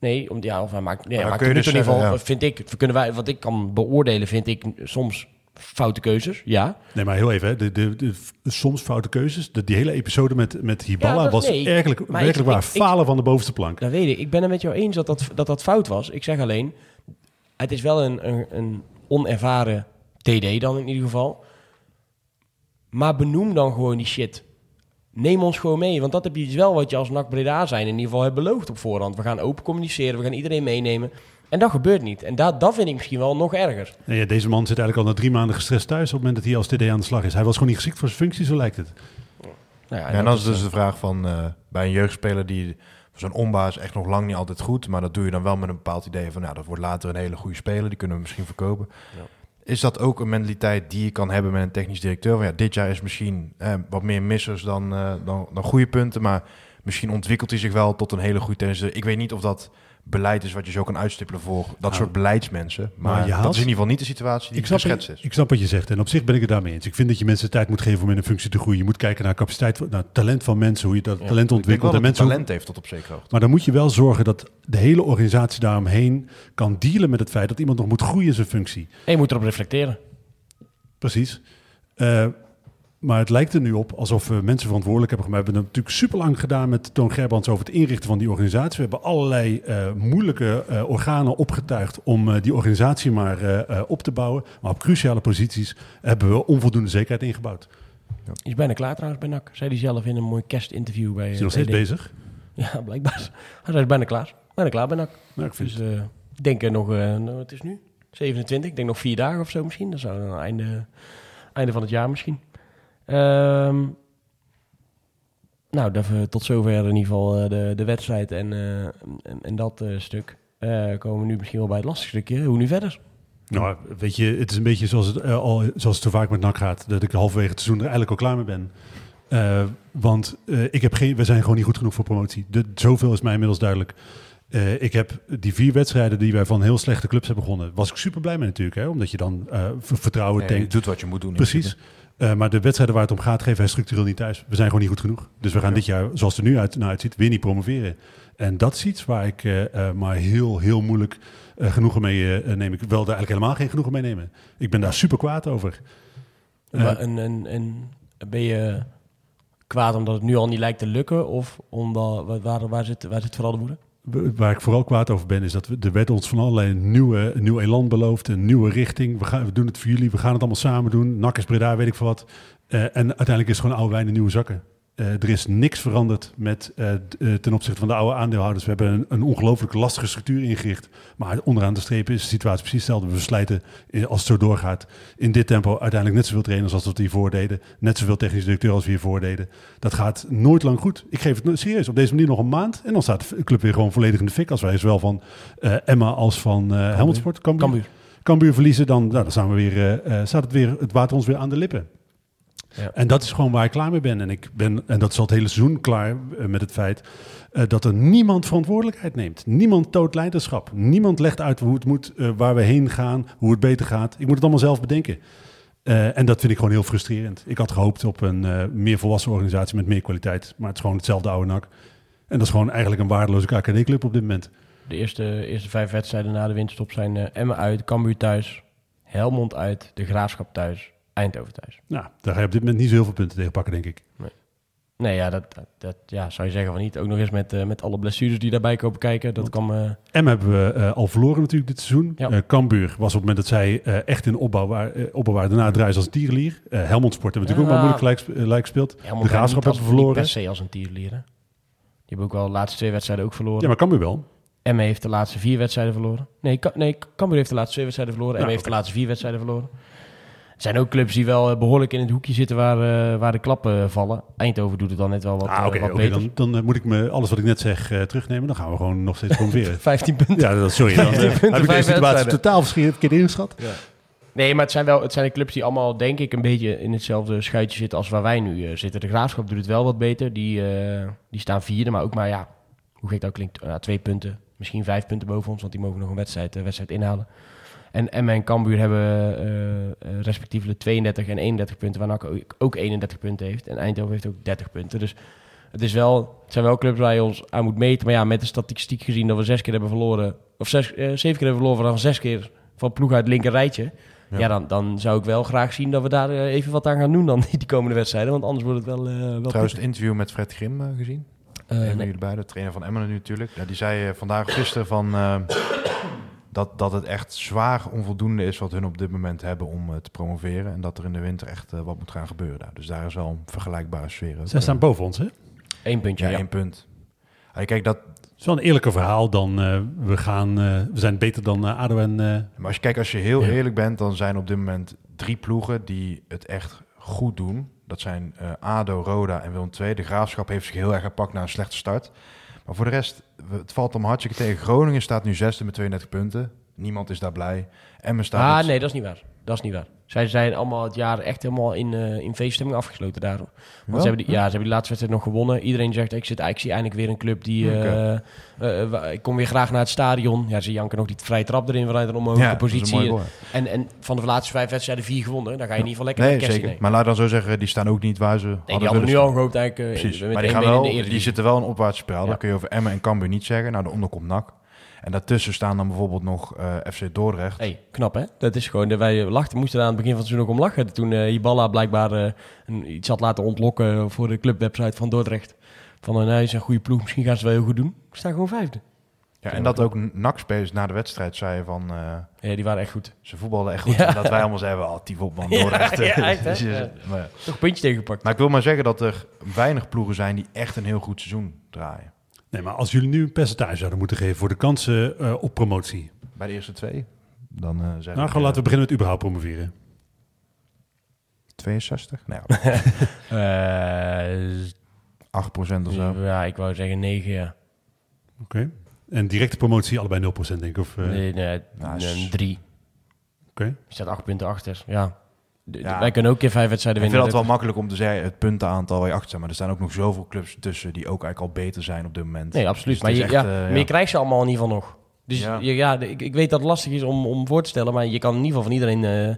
nee, om, ja, of hij maakt... Nee, hij dan maakt kun je dus in ieder geval, vind ik... Kunnen wij, wat ik kan beoordelen, vind ik soms foute keuzes. Ja. Nee, maar heel even. Hè. De, de, de, soms foute keuzes. De, die hele episode met, met Ja, dat- was nee. eigenlijk, werkelijk ik- waar ik- ik- falen van de bovenste plank. Dat weet ik. Ik ben het met jou eens dat dat, dat, dat fout was. Ik zeg alleen, het is wel een, een, een onervaren TD dan in ieder geval. Maar benoem dan gewoon die shit. Neem ons gewoon mee, want dat heb je dus wel wat je als NAC Breda zijn in ieder geval hebt beloofd op voorhand. We gaan open communiceren, we gaan iedereen meenemen. En dat gebeurt niet. En dat, dat vind ik misschien wel nog erger. Nee, ja, deze man zit eigenlijk al na drie maanden gestrest thuis op het moment dat hij als TD aan de slag is. Hij was gewoon niet geschikt voor zijn functie, zo lijkt het. Nou ja, Ja, en dan is dus de vraag van eh, bij een jeugdspeler die zo'n ombaas echt nog lang niet altijd goed, maar dat doe je dan wel met een bepaald idee van, nou, dat wordt later een hele goede speler, die kunnen we misschien verkopen. Ja. Is dat ook een mentaliteit die je kan hebben met een technisch directeur? Van, ja, dit jaar is misschien eh, wat meer missers dan, eh, dan, dan goede punten, maar misschien ontwikkelt hij zich wel tot een hele goede directeur. Ik weet niet of dat beleid is wat je zo kan uitstippelen voor dat Nou, soort beleidsmensen, maar, maar je dat haalt- is in ieder geval niet de situatie die geschetst is. ik snap wat je zegt en op zich ben ik het daarmee eens. Ik vind dat je mensen tijd moet geven om in een functie te groeien. Je moet kijken naar capaciteit, naar talent van mensen, hoe je dat Ja, talent Ik denk ontwikkelt. wel En mensen talent heeft tot op zekere hoogte. Maar dan moet je wel zorgen dat de hele organisatie daaromheen kan dealen met het feit dat iemand nog moet groeien in zijn functie. en je moet erop reflecteren. Precies. Eh, maar het lijkt er nu op alsof we mensen verantwoordelijk hebben gemaakt. We hebben het natuurlijk super lang gedaan met Toon Gerbrands over het inrichten van die organisatie. We hebben allerlei eh, moeilijke eh, organen opgetuigd om eh, die organisatie maar op te bouwen. Maar op cruciale posities hebben we onvoldoende zekerheid ingebouwd. Is bijna klaar trouwens bij NAC. Zei hij zelf in een mooi kerstinterview bij Is hij nog steeds bezig? [laughs] Ja, blijkbaar. Hij is bijna klaar. Bijna klaar bij NAC. Nou, ik vind Dus ik denk er nog, nou, het is nu 27, ik denk nog vier dagen of zo misschien. Dat zou dan einde, einde van het jaar misschien. Ehm, nou, dat, we tot zover in ieder geval eh, de, de wedstrijd en, eh, en, en dat eh, stuk. eh, komen we nu misschien wel bij het lastigste stukje. Hoe nu verder? Nou, weet je, het is een beetje zoals het, al, zoals het zo vaak met NAC gaat. Dat ik halverwege het seizoen er eigenlijk al klaar mee ben. Eh, want eh, ik heb geen, we zijn gewoon niet goed genoeg voor promotie. De, zoveel is mij inmiddels duidelijk. Eh, ik heb die vier wedstrijden die wij van heel slechte clubs hebben begonnen, was ik super blij mee natuurlijk. Hè? Omdat je dan eh, vertrouwen Nee, je denkt. doet wat je moet doen. Precies. Eh, maar de wedstrijden waar het om gaat, geven wij structureel niet thuis. We zijn gewoon niet goed genoeg. Dus we gaan dit jaar, zoals het er nu uit, naar uitziet, weer niet promoveren. En dat is iets waar ik eh, eh, maar heel, heel moeilijk genoegen mee neem. Ik wil daar eigenlijk helemaal geen genoegen mee nemen. Ik ben daar super kwaad over. Maar en, en, en ben je kwaad omdat het nu al niet lijkt te lukken? Of omdat, waar- waar, waar, zit, waar zit vooral de woede? Waar ik vooral kwaad over ben, is dat we, er werd ons van allerlei nieuwe, nieuw elan beloofd, een nieuwe richting. We, gaan, we doen het voor jullie, we gaan het allemaal samen doen. Is Breda, weet ik veel wat. Eh, en uiteindelijk is het gewoon oude wijn in nieuwe zakken. Eh, er is niks veranderd met, eh, eh, ten opzichte van de oude aandeelhouders. We hebben een, een ongelooflijk lastige structuur ingericht. Maar onderaan de streep is de situatie precies hetzelfde. We slijten, als het zo doorgaat, in dit tempo uiteindelijk net zoveel trainers als dat we hiervoor deden. Net zoveel technische directeur als we hiervoor deden. Dat gaat nooit lang goed. Ik geef het serieus. Op deze manier nog een maand. En dan staat de club weer gewoon volledig in de fik. Als wij zowel van Emma als van eh Helmond Sport, Cambuur, Cambuur. Verliezen, dan, nou, dan staan we weer, staat het, weer, het water ons weer aan de lippen. Ja. En dat is gewoon waar ik klaar mee ben. En, ik ben, en dat is al het hele seizoen klaar eh, met het feit eh, dat er niemand verantwoordelijkheid neemt. Niemand toont leiderschap. Niemand legt uit hoe het moet, eh, waar we heen gaan, hoe het beter gaat. Ik moet het allemaal zelf bedenken. En dat vind ik gewoon heel frustrerend. Ik had gehoopt op een meer volwassen organisatie met meer kwaliteit. Maar het is gewoon hetzelfde oude nak. En dat is gewoon eigenlijk een waardeloze KKD-club op dit moment. De eerste, eerste vijf wedstrijden na de winterstop zijn Emmen uit, Cambuur thuis, Helmond uit, de Graafschap thuis, Eindhoven thuis. Nou, daar ga je op dit moment niet zo heel veel punten tegen pakken, denk ik. Nee, ja, dat, dat, dat- ja, zou je zeggen van niet. Ook nog eens met, eh, met alle blessures die daarbij komen kijken. Dat kwam... eh, M hebben we eh, al verloren natuurlijk dit seizoen. Ja. Eh Cambuur was op het moment dat zij echt in opbouw waren, eh, opbouw waren daarna draaien ze als tierenlier. Eh Helmond Sport hebben we natuurlijk ook maar moeilijk gelijk, sp- gelijk gespeeld. Helmond de Graafschap hebben we verloren. Niet per se als een tierlier, hè? Die hebben ook wel de laatste twee wedstrijden ook verloren. Ja, maar Cambuur wel. Emmen heeft de laatste vier wedstrijden verloren. Nee, Ka- nee Cambuur heeft de laatste twee wedstrijden verloren. Emmen heeft de laatste vier wedstrijden verloren. Er zijn ook clubs die wel eh, behoorlijk in het hoekje zitten waar, eh, waar de klappen eh, vallen. Eindhoven doet het dan net wel wat, ah, oké, wat beter. dan, dan moet ik me alles wat ik net zeg eh, terugnemen. Dan gaan we gewoon nog steeds promoveren. [laughs] 15 punten. ja, dat, sorry. Dan, heb ik deze situatie totaal verkeerd verkeerd ingeschat. Nee, maar het zijn wel het zijn de clubs die allemaal, denk ik, een beetje in hetzelfde schuitje zitten als waar wij nu eh, zitten. De Graafschap doet het wel wat beter. Die, eh, die staan vierde, maar ook maar ja, hoe gek dat ook klinkt, twee punten. Misschien vijf punten boven ons, want die mogen nog een wedstrijd, wedstrijd inhalen. En Emmen en Cambuur hebben eh, respectievelijk 32 en 31 punten, waar NAC ook- ook 31 punten heeft. En Eindhoven heeft ook 30 punten. Dus het, is wel, het zijn wel clubs waar je ons aan moet meten. Maar ja, met de statistiek gezien dat we zes keer hebben verloren, of zes, eh, zeven keer hebben verloren van zes keer van ploeg uit het linker rijtje. Ja, Ja. dan, dan zou ik wel graag zien dat we daar even wat aan gaan doen dan [laughs] die komende wedstrijden. Want anders wordt het wel, eh wel Trouwens, pittig. het interview met Fred Grim gezien. Van nee. jullie beiden, de trainer van Emmen nu natuurlijk. Ja, die zei vandaag gisteren van, dat, dat het echt zwaar onvoldoende is wat hun op dit moment hebben om eh, te promoveren. En dat er in de winter echt eh, wat moet gaan gebeuren daar. Dus daar is wel een vergelijkbare sfeer. ook. Zij staan boven ons, hè? Eén puntje, Ja, ja. één punt. Kijk, dat, Het is wel een eerlijker verhaal dan eh, we, gaan, eh, we zijn beter dan eh, ADO en... eh, maar als je kijkt, als je heel Ja. eerlijk bent, dan zijn op dit moment drie ploegen die het echt goed doen. Dat zijn eh, ADO, Roda en Willem II. De Graafschap heeft zich heel erg gepakt na een slechte start. Maar voor de rest, het valt om hartstikke tegen. Groningen staat nu zesde met 32 punten. Niemand is daar blij. Emmen staat Ah, met- nee, dat is niet waar. Dat is niet waar. Zij zijn allemaal het jaar echt helemaal in, eh in feeststemming afgesloten daarom. Want ze hebben, die, ja, ze hebben die laatste wedstrijd nog gewonnen. Iedereen zegt, ik, zit, ik zie eindelijk weer een club die... eh, eh, ik kom weer graag naar het stadion. Ja, ze janken nog die vrije trap erin vanuit een dat is een positie. En, en van de laatste vijf wedstrijden vier gewonnen. Dan ga je in ieder geval lekker Nee, de zeker. Maar laat dan zo zeggen, die staan ook niet waar ze Nee, hadden die hadden nu al gehoopt eigenlijk... Precies, maar die, gaan wel, de die zitten wel in een opwaartse. Ja. Dan kun je over Emmen en Cambuur niet zeggen. Nou, de onderkomt NAC. En daartussen staan dan bijvoorbeeld nog eh, FC Dordrecht. Hey, knap hè? Dat is gewoon, dat wij lachten, moesten daar aan het begin van het seizoen ook om lachen. Toen eh Ibala blijkbaar eh, een, iets had laten ontlokken voor de clubwebsite van Dordrecht. Van, eh, nee, is een goede ploeg, misschien gaan ze wel heel goed doen. We staan gewoon vijfde. Ja, en dat ook NAC-spelers na de wedstrijd zeiden van... eh, Ja, die waren echt goed. ze voetbalden echt goed. Ja. En dat wij allemaal zeiden, oh, tief op man, Dordrecht. ja, echt? [laughs] Dus Ja. maar, ja. Toch een puntje tegengepakt. maar ik wil maar zeggen dat er weinig ploegen zijn die echt een heel goed seizoen draaien. Nee, maar als jullie nu een percentage zouden moeten geven voor de kansen eh, op promotie. Bij de eerste twee, dan eh zeg Nou, gewoon laten we beginnen met überhaupt promoveren. 62? Nou, ja, Eh, 8% of zo. ja, ik wou zeggen negen, ja. Oké. En directe promotie allebei 0% denk ik. Of, eh, Nee, nee, Nou, een s- drie. Oké. Je staat acht punten achter. Ja. De- de- Ja. Wij kunnen ook keer vijf Ik wedstrijden vind winnen. het wel makkelijk om te zeggen, het puntenaantal waar je achter staat. Maar er staan ook nog zoveel clubs tussen die ook eigenlijk al beter zijn op dit moment. Nee, absoluut. Dus maar, je, ja, eh, maar ja. je krijgt ze allemaal in ieder geval nog. Dus Ja. ja, ik, ik weet dat het lastig is om, om voor te stellen. Maar je kan in ieder geval van iedereen eh,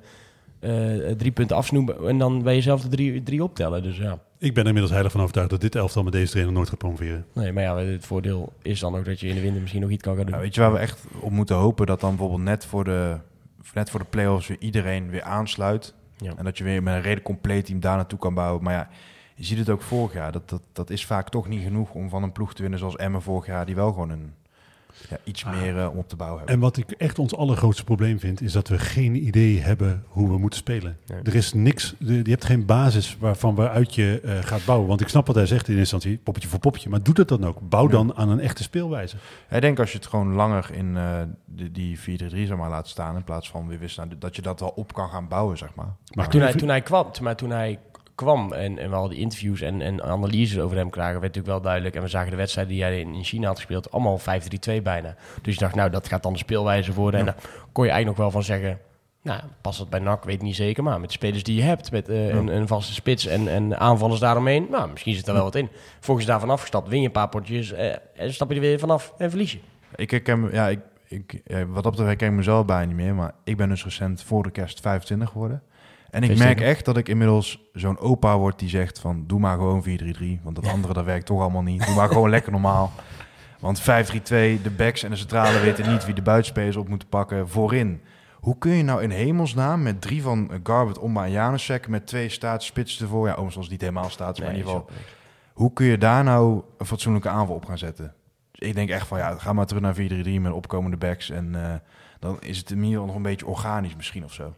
eh, drie punten afsnoemen. En dan bij jezelf de drie, drie optellen. Dus ja. Ik ben inmiddels heilig van overtuigd dat dit elftal met deze trainer nooit gaat promoveren. Nee, maar ja, het voordeel is dan ook dat je in de winter misschien nog iets kan gaan doen. Ja, weet je waar we echt op moeten hopen? Dat dan bijvoorbeeld net voor de, net voor de play-offs weer iedereen weer aansluit. Ja. En dat je weer met een redelijk compleet team daar naartoe kan bouwen. Maar ja, je ziet het ook vorig jaar. Dat, dat, dat is vaak toch niet genoeg om van een ploeg te winnen zoals Emmen vorig jaar. Die wel gewoon een, ja, iets meer eh, om op te bouwen hebben. En wat ik echt ons allergrootste probleem vind, is dat we geen idee hebben hoe we moeten spelen. Nee. Er is niks, de- je hebt geen basis waarvan waaruit je eh, gaat bouwen. Want ik snap wat hij zegt in instantie, poppetje voor popje. Maar doe dat dan ook. Bouw dan aan een echte speelwijze. Ik denk als je het gewoon langer in eh, de, die 4-3-3 zeg maar, laat staan... in plaats van weer wist, dat je dat wel op kan gaan bouwen, zeg maar. Maar toen, hij, toen hij kwam, maar toen hij kwam en, en we hadden die interviews en, en analyses over hem krijgen, werd natuurlijk wel duidelijk. En we zagen de wedstrijd die hij in, in China had gespeeld, allemaal 5-3-2 bijna. Dus je dacht, nou, dat gaat dan de speelwijze worden. En daar kon je eigenlijk nog wel van zeggen, nou, past dat bij NAC, weet ik niet zeker. Maar met de spelers die je hebt, met eh, een, een vaste spits en, en aanvallers daaromheen, nou, misschien zit er wel wat in. Volgens daarvan afgestapt, win je een paar potjes eh, en stap je er weer vanaf en verlies je. Ik herken, ja, ik, ik, wat dat betreft herken ik mezelf bijna niet meer. Maar ik ben dus recent voor de kerst 25 geworden. En ik merk echt dat ik inmiddels zo'n opa word die zegt van... doe maar gewoon 4-3-3, want dat andere dat werkt toch allemaal niet. Doe maar gewoon [laughs] lekker normaal. Want 5-3-2, de backs en de centrale [laughs] weten niet wie de buitenspelers op moeten pakken. Voorin. Hoe kun je nou in hemelsnaam met drie van Garbert, Omba en Janusek... met twee staatsspitsen ervoor... Ja, Ooms was niet helemaal staats, maar in ieder geval... Hoe kun je daar nou een fatsoenlijke aanval op gaan zetten? Dus ik denk echt van, ja, ga maar terug naar 4-3-3 met opkomende backs. En eh, dan is het in ieder geval nog een beetje organisch misschien of zo.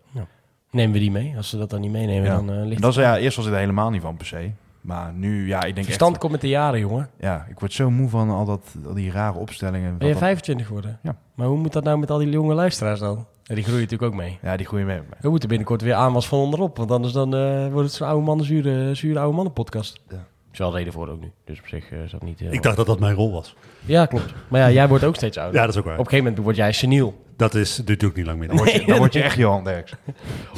Nemen we die mee? Als ze dat dan niet meenemen, Ja. dan eh, En ligt dat is, ja, eerst was het er helemaal niet van per se. Maar nu, ja, ik denk Verstand echt... komt met de jaren, jongen. Ja, ik word zo moe van al, dat, al die rare opstellingen. Ben je Wat dat- 25 geworden? Ja. Maar hoe moet dat nou met al die jonge luisteraars dan? Ja, die groeien natuurlijk ook mee. Ja, die groeien mee. We moeten binnenkort weer aanwas van onderop. Want anders dan, eh, wordt het zo'n oude mannen, zure, zure oude mannen podcast. Ja. Is wel reden voor ook nu. Dus op zich eh, is dat niet... heel- Ik dacht dat dat mijn rol was. Ja, klopt. Maar ja, jij wordt ook steeds ouder. Ja, dat is ook waar. Op een gegeven moment word jij seniel. Dat is, ik niet lang meer. Dan word je, dan word je echt [laughs] Johan Derks.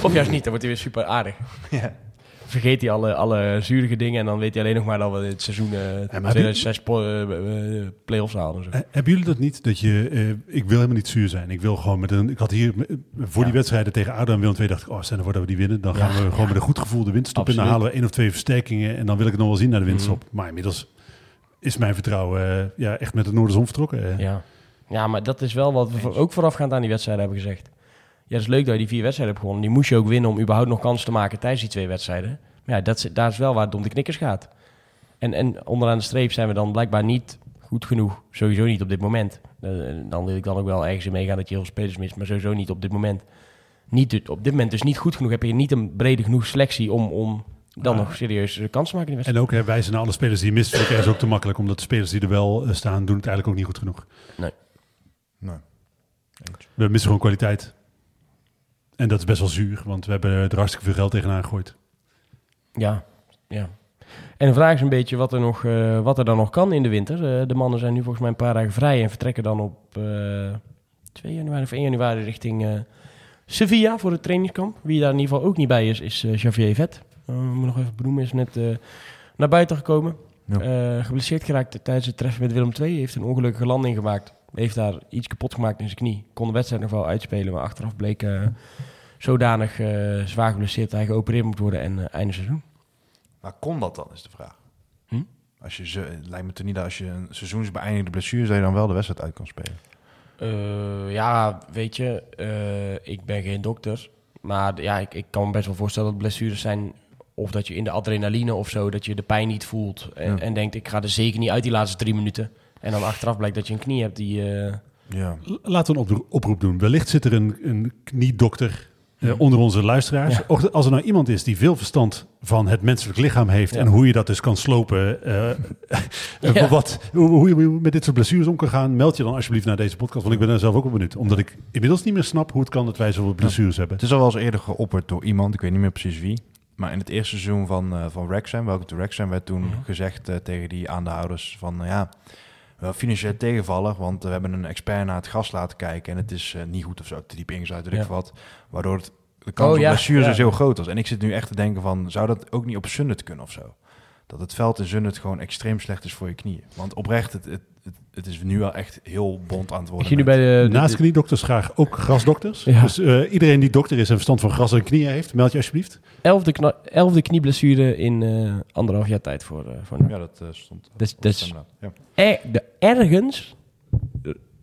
Of juist niet, dan wordt hij weer super aardig. Ja. Vergeet hij alle, alle zurige dingen en dan weet hij alleen nog maar dat we het seizoen eh maar 2006 po- eh, eh, play-offs halen. en Zo. Eh, hebben jullie dat niet? Dat je, eh, ik wil helemaal niet zuur zijn. Ik wil gewoon met een. Ik had hier eh, voor die wedstrijden tegen ADO en Willem II dacht ik, oh, stel nou voor dat we die winnen, dan gaan Ja, we gewoon met een goed gevoel de winterstop in. Dan halen we één of twee versterkingen en dan wil ik het nog wel zien naar de. Mhm. Maar inmiddels is mijn vertrouwen eh, ja, echt met de Noorderzon vertrokken. eh. Ja. ja, maar dat is wel wat we voor- ook voorafgaand aan die wedstrijden hebben gezegd. Ja, het is leuk dat je die vier wedstrijden hebt gewonnen. Die moest je ook winnen om überhaupt nog kans te maken tijdens die twee wedstrijden. Maar ja, dat is, daar is wel waar het om de knikkers gaat. En, en onderaan de streep zijn we dan blijkbaar niet goed genoeg. Sowieso niet op dit moment. Eh, dan wil ik dan ook wel ergens in meegaan dat je heel veel spelers mist. Maar sowieso niet op dit moment. Niet, op dit moment dus niet goed genoeg. Heb je niet een brede genoeg selectie om, om dan Ja. nog serieus eh, kans te maken in de wedstrijd. En ook hè, wijzen naar alle spelers die je mist, vind ik ergens ook te makkelijk. Omdat de spelers die er wel eh, staan, doen het eigenlijk ook niet goed genoeg. Nee. We missen gewoon kwaliteit. En dat is best wel zuur, want we hebben er hartstikke veel geld tegenaan gegooid. Ja, ja. En de vraag is een beetje wat er, nog, eh, wat er dan nog kan in de winter. Eh, de mannen zijn nu volgens mij een paar dagen vrij en vertrekken dan op eh 2 januari of 1 januari richting eh, Sevilla voor het trainingskamp. Wie daar in ieder geval ook niet bij is, is Xavier Vet. Uh, moet nog even benoemen, is net eh, naar buiten gekomen. Ja. Eh, geblesseerd geraakt tijdens het treffen met Willem II. Heeft een ongelukkige landing gemaakt. Heeft daar iets kapot gemaakt in zijn knie. Kon de wedstrijd nog wel uitspelen, maar achteraf bleek eh, zodanig eh, zwaar geblesseerd dat hij geopereerd moet worden en eh, einde seizoen. Maar kon dat dan, is de vraag. Hm? Als je, ze, het lijkt me toch niet dat als je een seizoensbeëindigde blessure... dat je dan wel de wedstrijd uit kan spelen. Ja, weet je, ik ben geen dokter. Maar ja, ik, ik kan me best wel voorstellen dat blessures zijn... of dat je in de adrenaline of zo, dat je de pijn niet voelt... en, Ja. en denkt, ik ga er zeker niet uit die laatste drie minuten. En dan achteraf blijkt dat je een knie hebt die... eh, Ja. Laten we een opro- oproep doen. Wellicht zit er een, een kniedokter eh, onder onze luisteraars. Ja. Als er nou iemand is die veel verstand van het menselijk lichaam heeft... Ja. en hoe je dat dus kan slopen... [laughs] eh, Ja. wat, hoe, hoe je met dit soort blessures om kan gaan... meld je dan alsjeblieft naar deze podcast. Want ik ben er zelf ook wel benieuwd. Omdat ik inmiddels niet meer snap hoe het kan dat wij zoveel blessures hebben. Het is al wel eens eerder geopperd door iemand, ik weet niet meer precies wie. Maar in het eerste seizoen van, eh van Wrexham, welke te Wrexham, werd toen Mhm. gezegd tegen die aandeelhouders van... ja, wel financieel tegenvallig, want we hebben een expert naar het gas laten kijken en het is eh, niet goed of zo, te diep ingezuid, weet ik wat. Waardoor het, de kans Oh, op blessures is heel groot was. En ik zit nu echt te denken van, zou dat ook niet op Sunnet kunnen of zo? Dat het veld in Sunnet gewoon extreem slecht is voor je knieën. Want oprecht, het, het, het, het is nu wel echt heel bond aan het Ik worden. zie nu met- bij de... de- Naast de- kniedokters graag ook grasdokters. Ja. Dus eh, iedereen die dokter is en verstand van gras en knieën heeft, meld je alsjeblieft. elfde, elfde knieblessure in eh, anderhalf jaar tijd voor, eh voor. Ja, dat stond. Dus- dus- het ja. Er, de, ergens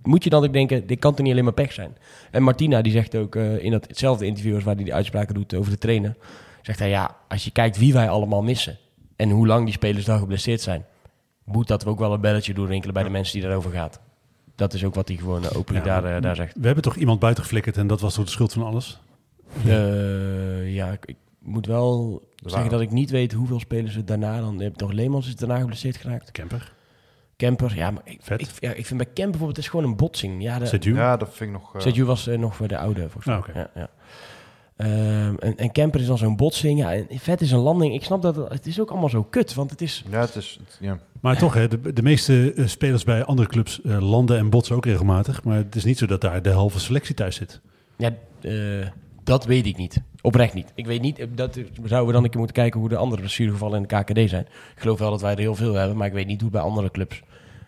moet je dan ook denken, dit kan toch niet alleen maar pech zijn. En Martina die zegt ook eh, in dat, hetzelfde interview als waar hij die uitspraken doet over de trainer, zegt hij ja, als je kijkt wie wij allemaal missen en hoe lang die spelers dan geblesseerd zijn, moet dat ook wel een belletje doorrinkelen bij de mensen die daarover gaat. Dat is ook wat hij gewoon eh, openlijk Ja. daar, eh, daar zegt. We hebben toch iemand buiten geflikkerd en dat was toch de schuld van alles? Eh, ja, ik, ik moet wel zeggen dat ik niet weet hoeveel spelers het daarna dan... Je hebt toch Leemans is daarna geblesseerd geraakt. Camper. Kemper, ja, maar ik, Vet. ik, ja, ik vind bij Kemper bijvoorbeeld, het is gewoon een botsing. Ja, de, Zet ja, dat vind ik nog... eh, Seju was nog voor de oude, volgens mij. Ah, oké. ja, ja. Ehm, en, en Kemper is dan zo'n botsing. Ja, en vet is een landing. Ik snap dat het, het is ook allemaal zo kut, want het is... ja, het is... het- ja. Maar toch, hè, de, de meeste eh, spelers bij andere clubs eh, landen en botsen ook regelmatig. Maar het is niet zo dat daar de halve selectie thuis zit. Ja, eh, dat weet ik niet. Oprecht niet. Ik weet niet, dat zouden we dan een keer moeten kijken hoe de andere blessuregevallen in de KKD zijn. Ik geloof wel dat wij er heel veel hebben, maar ik weet niet hoe het bij andere clubs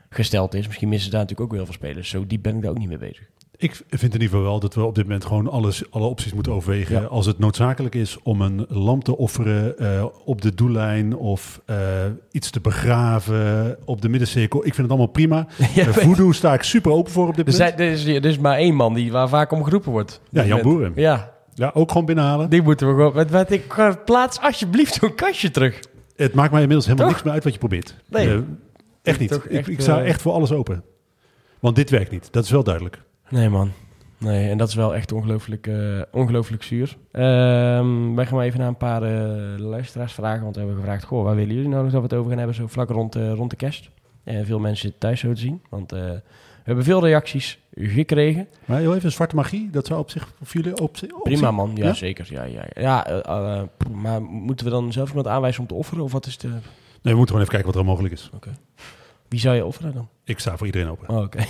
gesteld is. Misschien missen ze daar natuurlijk ook weer heel veel spelers. Zo diep ben ik daar ook niet mee bezig. Ik vind in ieder geval wel dat we op dit moment gewoon alles, alle opties moeten overwegen. Ja. Als het noodzakelijk is om een lamp te offeren eh, op de doellijn of eh, iets te begraven op de middencirkel. Ik vind het allemaal prima. [laughs] Ja, Eh, voodoo sta ik super open voor op dit moment. er, is, er is maar één man die, waar vaak om geroepen wordt. Ja, Jan Boeren. Ja, Ja, ook gewoon binnenhalen. die moeten we gewoon... Met, met, ik, plaats alsjeblieft zo'n kastje terug. Het maakt mij inmiddels helemaal Toch? niks meer uit wat je probeert. Nee. Echt niet. Ik, ik sta echt voor alles open. Want dit werkt niet. Dat is wel duidelijk. Nee, man. Nee, en dat is wel echt ongelooflijk, eh, ongelooflijk zuur. Ehm, wij gaan maar even naar een paar eh, luisteraars vragen. Want we hebben gevraagd, goh, waar willen jullie nou nog dat we het over gaan hebben? Zo vlak rond, eh, rond de kerst. En veel mensen thuis zo te zien. Want we hebben veel reacties gekregen. Maar heel even, zwarte magie, dat zou op zich voor jullie op, zich- op Prima, man. Ja, Ja? zeker. Ja, ja, ja. ja maar moeten we dan zelf iemand aanwijzen om te offeren? Of wat is de... Nee, we moeten gewoon even kijken wat er mogelijk is. Wie zou je offeren dan? Ik sta voor iedereen open. Oh, oké. [laughs]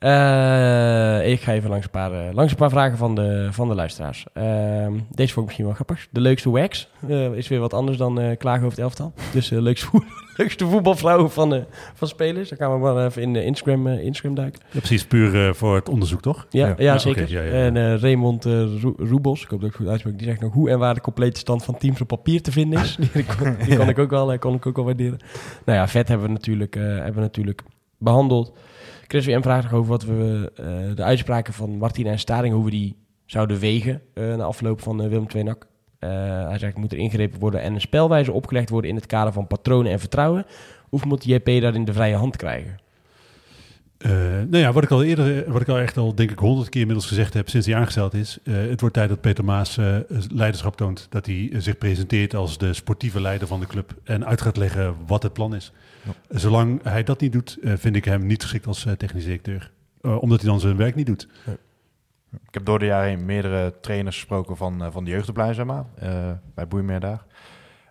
Eh, ik ga even langs een paar, eh, langs een paar vragen van de, van de luisteraars. Ehm, deze vond ik misschien wel grappig. De leukste wax eh, is weer wat anders dan eh klagen over het elftal. Dus de leukste, [laughs] leukste voetbalvrouw van, van spelers. Dan gaan we wel even in de Instagram, Instagram duiken. Ja, precies, puur voor het onderzoek, toch? Ja, Ja. zeker. ja. En Raymond Ro- Roebos, ik hoop dat ik het goed uitspreek, die zegt nog hoe en waar de complete stand van teams op papier te vinden is. [laughs] die kon, die kon ik, ook wel, kon ik ook wel waarderen. Nou ja, vet hebben we natuurlijk, hebben we natuurlijk behandeld. Chris WM vraagt nog over wat we eh, de uitspraken van Martina en Staring, hoe we die zouden wegen eh na afloop van eh, Willem. Eh, hij zegt, moet er ingrepen worden en een spelwijze opgelegd worden in het kader van patronen en vertrouwen? Of moet JP daarin de vrije hand krijgen? Eh, nou ja, wat ik al eerder, wat ik al echt al denk ik honderd keer inmiddels gezegd heb sinds hij aangesteld is. het wordt tijd dat Peter Maas leiderschap toont. Dat hij zich presenteert als de sportieve leider van de club. En uit gaat leggen wat het plan is. Zolang hij dat niet doet, eh, vind ik hem niet geschikt als eh, technisch directeur. Eh, omdat hij dan zijn werk niet doet. Ik heb door de jaren heen meerdere trainers gesproken van, van de jeugdopleiding, zeg maar, bij Boeimeer daar.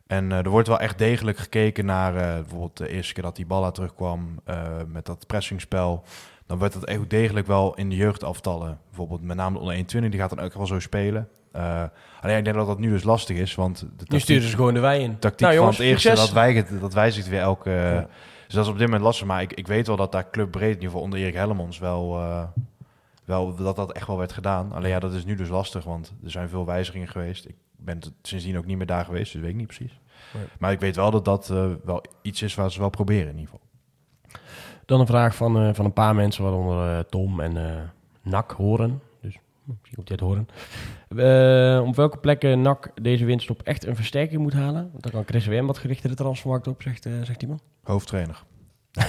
En er wordt wel echt degelijk gekeken naar bijvoorbeeld de eerste keer dat die Balla terugkwam met dat pressingspel. Dan werd dat echt degelijk wel in de jeugdaftallen. Bijvoorbeeld met name de onder 21, die gaat dan ook wel zo spelen. Eh, alleen ik denk dat dat nu dus lastig is, want de Nu tactiek- sturen ze gewoon de wei in. tactiek Nou, jongens, van het eerste, dat, wijgt, dat wijzigt weer elke... Ja. Dus dat is op dit moment lastig. Maar ik, ik weet wel dat daar Club Breed, in ieder geval onder Erik Hellemons, wel, eh, wel... Dat dat echt wel werd gedaan. Alleen ja, dat is nu dus lastig, want er zijn veel wijzigingen geweest. Ik ben sindsdien ook niet meer daar geweest, dus weet ik niet precies. Nee. Maar ik weet wel dat dat eh, wel iets is waar ze wel proberen in ieder geval. Dan een vraag van, eh, van een paar mensen, waaronder Tom en eh Nak horen. Misschien komt hij horen. Eh, op welke plekken Nak deze winststop echt een versterking moet halen? Want dan kan Chris WM wat gerichter de transfermarkt op, zegt, eh, zegt iemand. Hoofdtrainer. [laughs]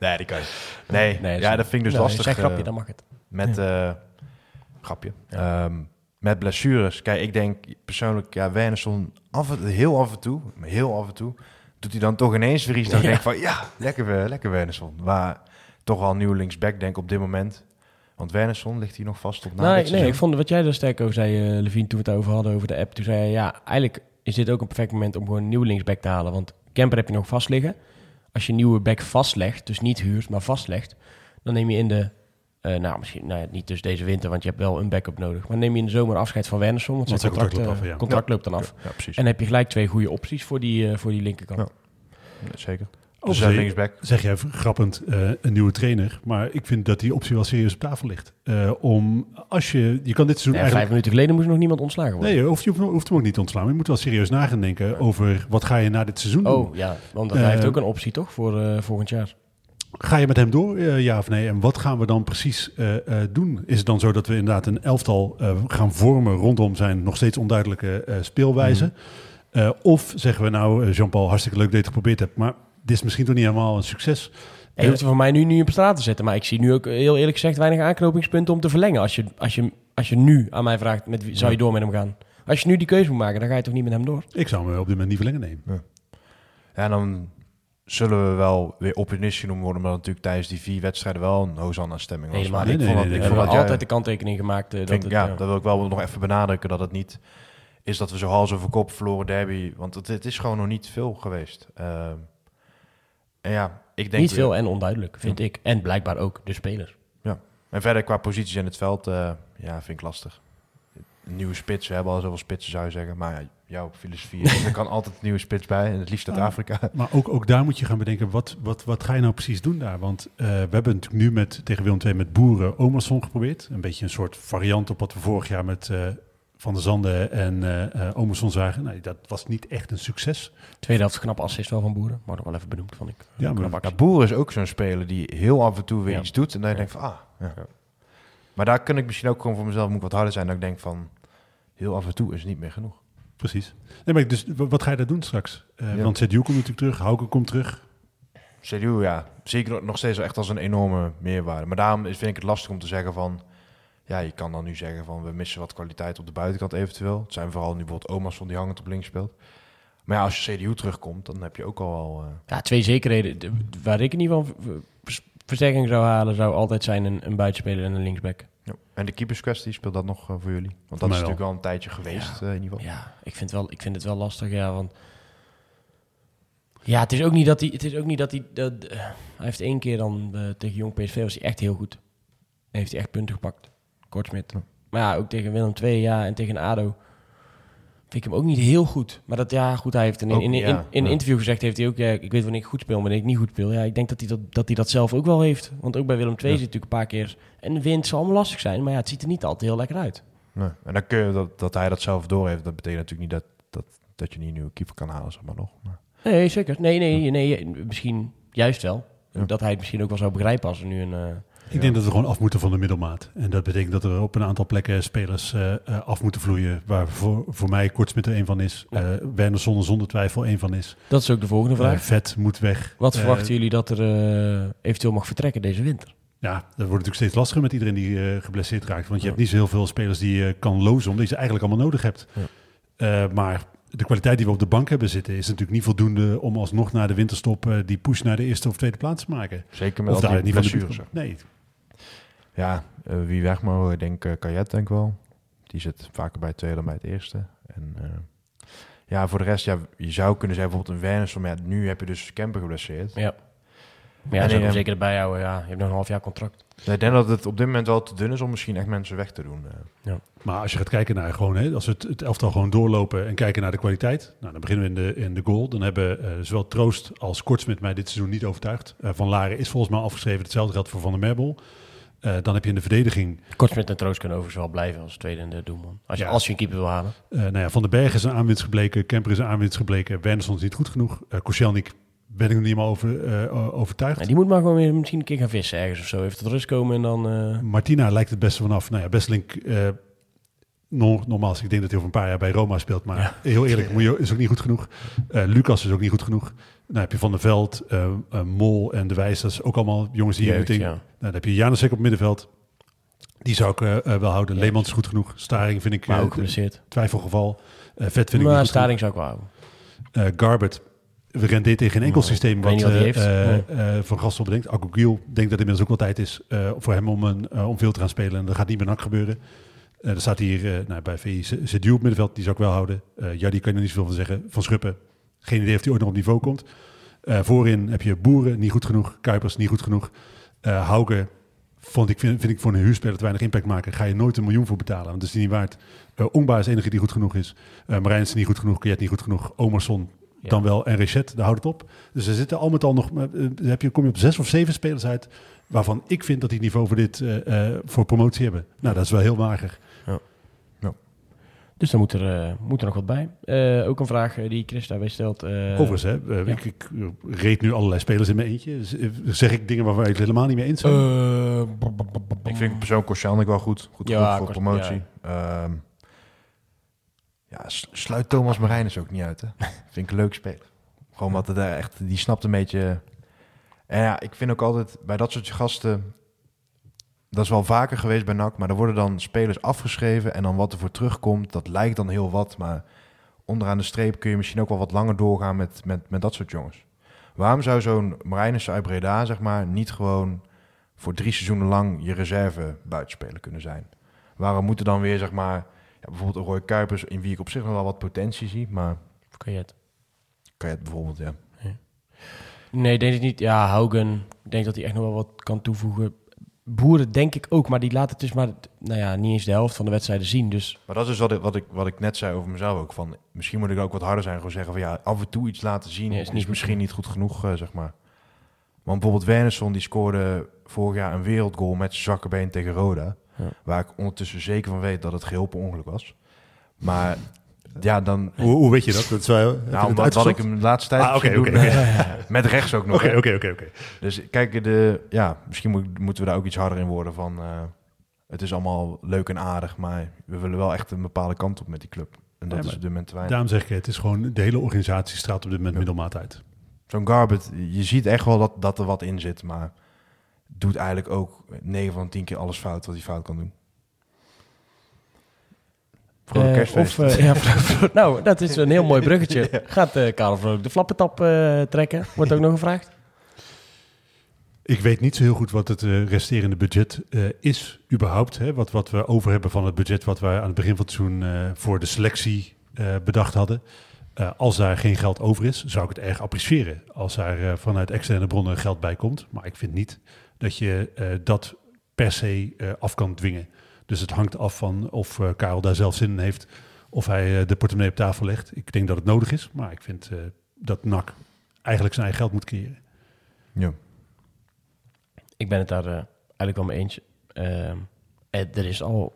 nee, die kan je. Nee, Nee, ja, dat vind ik dus Nee, lastig. Zeg eh, grapje, dan mag het. Met, eh, grapje, Ehm, met blessures. Kijk, ik denk persoonlijk, ja, Wernersson, af en, heel af en toe, heel af en toe, doet hij dan toch ineens weer iets ik Ja. denk van, ja, lekker, eh, lekker Wernersson. Maar toch wel een nieuw linksback, denk ik, op dit moment. Want Wernersson ligt hier nog vast op na Nee, dit nee, ik vond wat jij er sterk over zei, eh Levine, toen we het over hadden over de app. Toen zei je, ja, eigenlijk is dit ook een perfect moment om gewoon een nieuw linksback te halen. Want Kemper heb je nog vast liggen. Als je een nieuwe back vastlegt, dus niet huurt, maar vastlegt, dan neem je in de, eh, nou misschien nou, ja, niet dus deze winter, want je hebt wel een backup nodig. Maar neem je in de zomer afscheid van Wernersson, want zijn contract, contract eh, loopt af, ja. contract loopt dan af. Ja, precies. En dan heb je gelijk twee goede opties voor die, eh, voor die linkerkant. Ja. Ja, zeker. Of Dus uh, zeg- linksback. zeg jij grappend eh, een nieuwe trainer, maar ik vind dat die optie wel serieus op tafel ligt. Eh, om als je, je kan dit seizoen Ja, eigenlijk vijf minuten geleden moest nog niemand ontslagen worden. Nee, je hoeft, je hoeft, hoeft hem ook niet te ontslaan. Maar je moet wel serieus na gaan denken over wat ga je na dit seizoen doen. Oh ja, want hij Eh, heeft ook een optie toch voor eh, volgend jaar. Ga je met hem door, eh, ja of nee? En wat gaan we dan precies eh, eh, doen? Is het dan zo dat we inderdaad een elftal eh, gaan vormen rondom zijn nog steeds onduidelijke eh, speelwijze? Mhm. Eh, of zeggen we nou, eh, Jean-Paul, hartstikke leuk dat je het geprobeerd hebt, maar dit is misschien toch niet helemaal een succes? Je hoeft er voor mij nu niet op straat te zetten. Maar ik zie nu ook heel eerlijk gezegd weinig aanknopingspunten om te verlengen. Als je, als je, als je nu aan mij vraagt, met wie, zou je door met hem gaan? Als je nu die keuze moet maken, dan ga je toch niet met hem door? Ik zou me op dit moment niet verlengen nemen. Ja, en dan zullen we wel weer opportunistisch genoemd worden, maar natuurlijk tijdens die vier wedstrijden wel een Hosanna-stemming was. Helemaal Maar niet. ik vond Nee, dat, nee, ik nee, vond dat jij- altijd de kanttekening gemaakt. eh, dat het, ja, ja. dat wil ik wel nog even benadrukken dat het niet is dat we zo hals over kop verloren derby, want het, het is gewoon nog niet veel geweest. Ehm, en ja, ik denk Niet veel en onduidelijk, vind ik. En blijkbaar ook de spelers. En verder qua posities in het veld, eh, ja, vind ik lastig. Nieuwe spits, we hebben al zoveel spitsen zou je zeggen, maar ja, jouw filosofie is, er kan [laughs] altijd een nieuwe spits bij en het liefst uit Ah. Afrika. Maar ook, ook daar moet je gaan bedenken, wat, wat, wat ga je nou precies doen daar? Want eh, we hebben natuurlijk nu met, tegen Willem II met Boeren Omerson geprobeerd. Een beetje een soort variant op wat we vorig jaar met eh, Van der Zanden en eh eh, Omerson zagen. Nou, dat was niet echt een succes. Tweede helft knap assist wel van Boeren. Maar nog wel even benoemd, vond ik. Ja, maar-. Ja, Boer is ook zo'n speler die heel af en toe weer Ja. iets doet en dan denk je van, ah, ja. Maar daar kan ik misschien ook gewoon voor mezelf moet ik wat harder zijn, dat ik denk van, heel af en toe is niet meer genoeg. Precies. Nee, maar dus wat ga je daar doen straks? Eh, Ja. Want Zedju komt natuurlijk terug, Hauke komt terug. CDU, ja, zeker nog steeds echt als een enorme meerwaarde. Maar daarom is, vind ik het lastig om te zeggen van... Ja, je kan dan nu zeggen van we missen wat kwaliteit op de buitenkant eventueel. Het zijn vooral nu bijvoorbeeld Omas van die hangend op links speelt. Maar ja, als je CDU terugkomt, dan heb je ook al wel... eh, Ja, twee zekerheden. De- waar ik in ieder geval ver- ver- versterking zou halen, zou altijd zijn een, een buitenspeler en een linksback. ja. En de keeperskwestie speelt dat nog eh, voor jullie? Want dat is wel. natuurlijk wel een tijdje geweest eh, in ieder geval. Ja, ik vind, wel, ik vind het wel lastig, ja, want... Ja, het is ook niet dat hij... Het is ook niet dat hij... Dat, hij heeft één keer dan tegen Jong PSV was hij echt heel goed. En heeft hij echt punten gepakt. Kortsmit. Maar ja, ook tegen Willem II, ja, en tegen ADO... Vind ik hem ook niet heel goed. Maar dat, ja, goed, hij heeft in, Ook, in, in, ja, in, een interview gezegd, heeft hij ook, ja, ik weet wanneer ik goed speel, maar wanneer ik niet goed speel. Ja, ik denk dat hij dat, dat hij dat zelf ook wel heeft. Want ook bij Willem II Ja. zit natuurlijk een paar keer... En de wind zal allemaal lastig zijn, maar ja, het ziet er niet altijd heel lekker uit. Nee. En dan kun je dat, dat hij dat zelf door heeft. Dat betekent natuurlijk niet dat, dat, dat je niet een nieuwe keeper kan halen, zeg maar nog. Maar, Nee, zeker. Nee, nee, nee, misschien juist wel. Dat hij het misschien ook wel zou begrijpen als er nu een... eh, Ik denk dat we gewoon af moeten van de middelmaat. En dat betekent dat er op een aantal plekken spelers eh, eh, af moeten vloeien. Waar voor, voor mij Kortsmit er één van is. Eh Werner er zonder twijfel één van is. Dat is ook de volgende vraag. Vet moet weg. Wat verwachten jullie dat er eventueel mag vertrekken deze winter? Ja, dat wordt natuurlijk steeds lastiger met iedereen die geblesseerd raakt. Want je Ja. hebt niet zo heel veel spelers die je kan lozen, omdat je ze eigenlijk allemaal nodig hebt. Ja. Maar de kwaliteit die we op de bank hebben zitten, is natuurlijk niet voldoende om alsnog na de winterstop die push naar de eerste of tweede plaats te maken. zeker met Of al daar die niet van de buurt. Nee, Ja, eh, wie weg maar ik denk uh, Kajet denk ik wel. Die zit vaker bij het tweede dan bij het eerste. En eh, ja, voor de rest, ja, je zou kunnen zeggen bijvoorbeeld een Werner, maar ja, nu heb je dus Kemper geblesseerd. Ja. Maar ja, En, zou ik hem eh, zeker erbij houden. Ja, je hebt nog een half jaar contract. Ja, ik denk dat het op dit moment wel te dun is om misschien echt mensen weg te doen. eh. maar als je gaat kijken naar gewoon, hè, als we het, het elftal gewoon doorlopen en kijken naar de kwaliteit. Nou, dan beginnen we in de, in de goal. Dan hebben eh, zowel Troost als Kortsmit mij dit seizoen niet overtuigd. Eh, van Laren is volgens mij afgeschreven. Hetzelfde geldt voor Van der Merbel. Eh, dan heb je in de verdediging Kortsmit en Troost kunnen overigens wel blijven als tweede en de doelman. Als je, Ja. als je een keeper wil halen. Eh, nou ja, Van den Berg is een aanwinst gebleken. Kemper is een aanwinst gebleken. Wernersson is niet goed genoeg. Uh, Koscielnik ben ik nog niet helemaal over, overtuigd. Ja, die moet maar gewoon weer misschien een keer gaan vissen ergens of zo. Even tot rust komen en dan... Martina lijkt het beste vanaf. Nou ja, Besselink, nog, nogmaals, ik denk dat hij over een paar jaar bij Roma speelt. Maar Ja. heel eerlijk, je, is ook niet goed genoeg. Lucas is ook niet goed genoeg. Nou heb je Van der Veld, Mol en De Wijs. Dat is ook allemaal jongens die... je jeugd, meteen- ja. Nou, dan heb je Janusek op middenveld. Die zou ik eh, eh, wel houden. Ja. Leemans is goed genoeg. Staring vind ik Maar eh, ook geblesseerd. twijfelgeval. Vet vind ik Maar niet goed Staring zou ik wel houden. Garbert, we rendeert tegen geen enkel systeem ik wat, wat heeft. eh, eh, Van Gastel bedenkt. Agogiel denkt dat het inmiddels ook wel tijd is voor hem om, een, om veel te gaan spelen. En dat gaat niet meer nak gebeuren. Er staat hier nou, bij VI Zedu op middenveld, die zou ik wel houden. Ja, die kan je er niet zoveel van zeggen. Van Schuppen Geen idee of hij ooit nog op niveau komt. Voorin heb je Boeren, niet goed genoeg. Kuipers, niet goed genoeg. Hauge vond ik, vind, vind ik voor een huurspeler te weinig impact maken. Ga je nooit een miljoen voor betalen, want dat is die niet waard. Eh Ongba is de enige die goed genoeg is. Uh, Marijnsen niet goed genoeg, Kjet niet goed genoeg. Omerson Ja. dan wel en Richet, daar houdt het op. Dus er zitten al met al nog, heb je, kom je op zes of zeven spelers uit... waarvan ik vind dat die niveau voor dit voor promotie hebben. Nou, dat is wel heel mager. Dus daar moet er, eh, moet er nog wat bij. Eh, ook een vraag eh, die Chris daarbij stelt. eh, Overigens, hè, ja. ik, ik reed nu allerlei spelers in mijn eentje. Zeg ik dingen waarvan ik het helemaal niet mee eens ben? eh, Ik vind persoonlijk Koscielnik wel goed. Goed Ja, genoeg voor promotie. Ehm, ja, sluit Thomas Marijnis ook niet uit, hè. [laughs] vind ik een leuk speler. Gewoon wat het daar echt... Die snapt een beetje... En ja, ik vind ook altijd bij dat soort gasten... Dat is wel vaker geweest bij NAC, maar er worden dan spelers afgeschreven... en dan wat er voor terugkomt, dat lijkt dan heel wat... maar onderaan de streep kun je misschien ook wel wat langer doorgaan met, met, met dat soort jongens. Waarom zou zo'n Marijnissen uit Breda, zeg maar, niet gewoon voor drie seizoenen lang je reserve buitenspeler kunnen zijn? Waarom moeten dan weer, zeg maar, ja, bijvoorbeeld een Roy Kuipers, in wie ik op zich nog wel wat potentie zie, maar kan je het? kan je het bijvoorbeeld, ja. Nee, denk ik niet. Ja, Haugen. Ik denk dat hij echt nog wel wat kan toevoegen. Boeren denk ik ook, maar die laat het dus maar, nou ja, niet eens de helft van de wedstrijden zien. Dus Maar dat is wat ik, wat ik, wat ik net zei over mezelf ook. Van, misschien moet ik ook wat harder zijn. Gewoon zeggen van ja, af en toe iets laten zien is, niet misschien niet goed genoeg, eh, zeg maar. Want bijvoorbeeld Wernersson, die scoorde vorig jaar een wereldgoal met zijn zakkenbeen tegen Roda. Ja. Waar ik ondertussen zeker van weet dat het geheel per ongeluk was. Maar ja, dan... Hoe, hoe weet je dat? dat is wel, Nou, omdat wat ik hem de laatste tijd Ah, doen, eh, met rechts ook nog. Oké, oké, oké. Dus kijk, de, ja, misschien moet- moeten we daar ook iets harder in worden van... eh, het is allemaal leuk en aardig, maar we willen wel echt een bepaalde kant op met die club. En dat Ja, is op dit moment te weinig. Daarom zeg ik, het is gewoon, de hele organisatie straalt op dit moment Ja. middelmaat uit. Zo'n Garbet, je ziet echt wel dat, dat er wat in zit, maar doet eigenlijk ook 9 van de 10 keer alles fout wat hij fout kan doen. Eh, kerstfeest. Of, eh, ja, nou, dat is een heel mooi bruggetje. [laughs] Gaat eh Karel Vrolijk de flappetap eh, trekken? Wordt ook nog gevraagd. Ik weet niet zo heel goed wat het eh, resterende budget eh, is, überhaupt. Hè? Wat, wat we over hebben van het budget wat we aan het begin van het seizoen eh, voor de selectie eh, bedacht hadden. Eh, als daar geen geld over is, zou ik het erg appreciëren. Als daar eh, vanuit externe bronnen geld bij komt. Maar ik vind niet dat je eh, dat per se eh, af kan dwingen. Dus het hangt af van of eh, Karel daar zelf zin in heeft. Of hij eh, de portemonnee op tafel legt. Ik denk dat het nodig is. Maar ik vind eh, dat NAC eigenlijk zijn eigen geld moet creëren. Ja. Ik ben het daar eh, eigenlijk wel mee eens. Ehm, er is al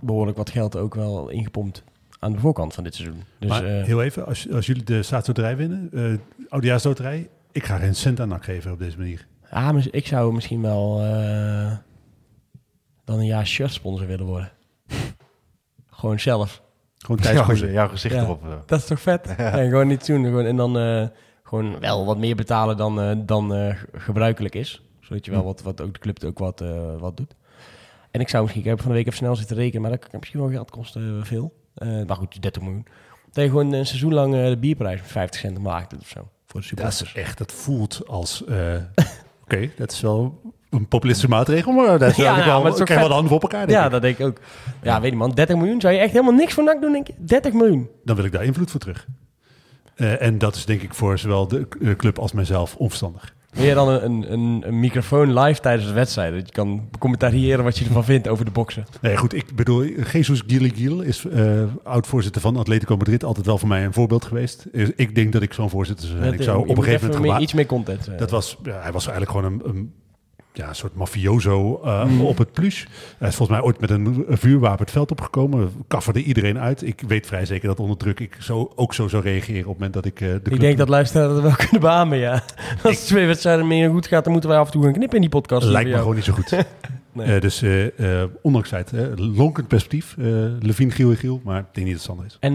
behoorlijk wat geld ook wel ingepompt aan de voorkant van dit seizoen. Dus maar heel even, als, als jullie de staatsloterij winnen, eh oudejaarsloterij, ik ga geen cent aan NAC geven op deze manier. ah, ik zou misschien wel eh, dan een jaar shirt sponsor willen worden. Gewoon zelf. Gewoon Thijs [laughs] Jouw, jouw gezicht Ja. erop. eh. Dat is toch vet? En gewoon niet doen. Gewoon, en dan eh, gewoon wel wat meer betalen dan, eh, dan eh, ge- gebruikelijk is. Zodat je wel wat, wat ook de club ook wat, eh, wat doet. En ik zou misschien, ik heb van de week even snel zitten rekenen, maar dat kan misschien wel geld kosten, veel. Eh maar goed, 30 miljoen. Dat je gewoon een seizoen lang eh, de bierprijs met 50 cent doet of zo. Voor de Dat supporters. is echt, dat voelt als... eh, [laughs] Oké, dat is wel een populistische maatregel, maar is Ja, nou, wel, ik krijg wel de handen voor elkaar, denk Ja, ik. dat denk ik ook. Ja, weet je man, 30 miljoen zou je echt helemaal niks voor NAC doen, denk je? 30 miljoen. Dan wil ik daar invloed voor terug. Eh, en dat is denk ik voor zowel de eh, club als mijzelf onverstandig. Je dan een, een, een microfoon live tijdens de wedstrijd? Dat je kan commentariëren wat je ervan vindt over de boksen. Nee, goed, ik bedoel, Jesus Gilligil is eh, oud-voorzitter van Atletico Madrid. Altijd wel voor mij een voorbeeld geweest. Ik denk dat ik zo'n voorzitter zou zijn. Ik zou op een gegeven even moment... meer- iets meer content. Dat was, ja, hij was eigenlijk gewoon een, een, ja, een soort mafioso eh, Mm. op het plus. Hij is volgens mij ooit met een, een vuurwapen het veld opgekomen. Kafferde iedereen uit. Ik weet vrij zeker dat onder druk ik zo, ook zo zou reageren op het moment dat ik eh, de. Ik denk dat luisteraars dat wel [laughs] kunnen beamen, ja. Als de twee wedstrijden meer goed gaat, dan moeten wij af en toe gaan knippen in die podcast. Lijkt me gewoon niet zo goed. [laughs] Nee. Eh, dus ondanks het lonkend perspectief. Levine Giel en Giel, maar ik denk niet dat het Sander is. En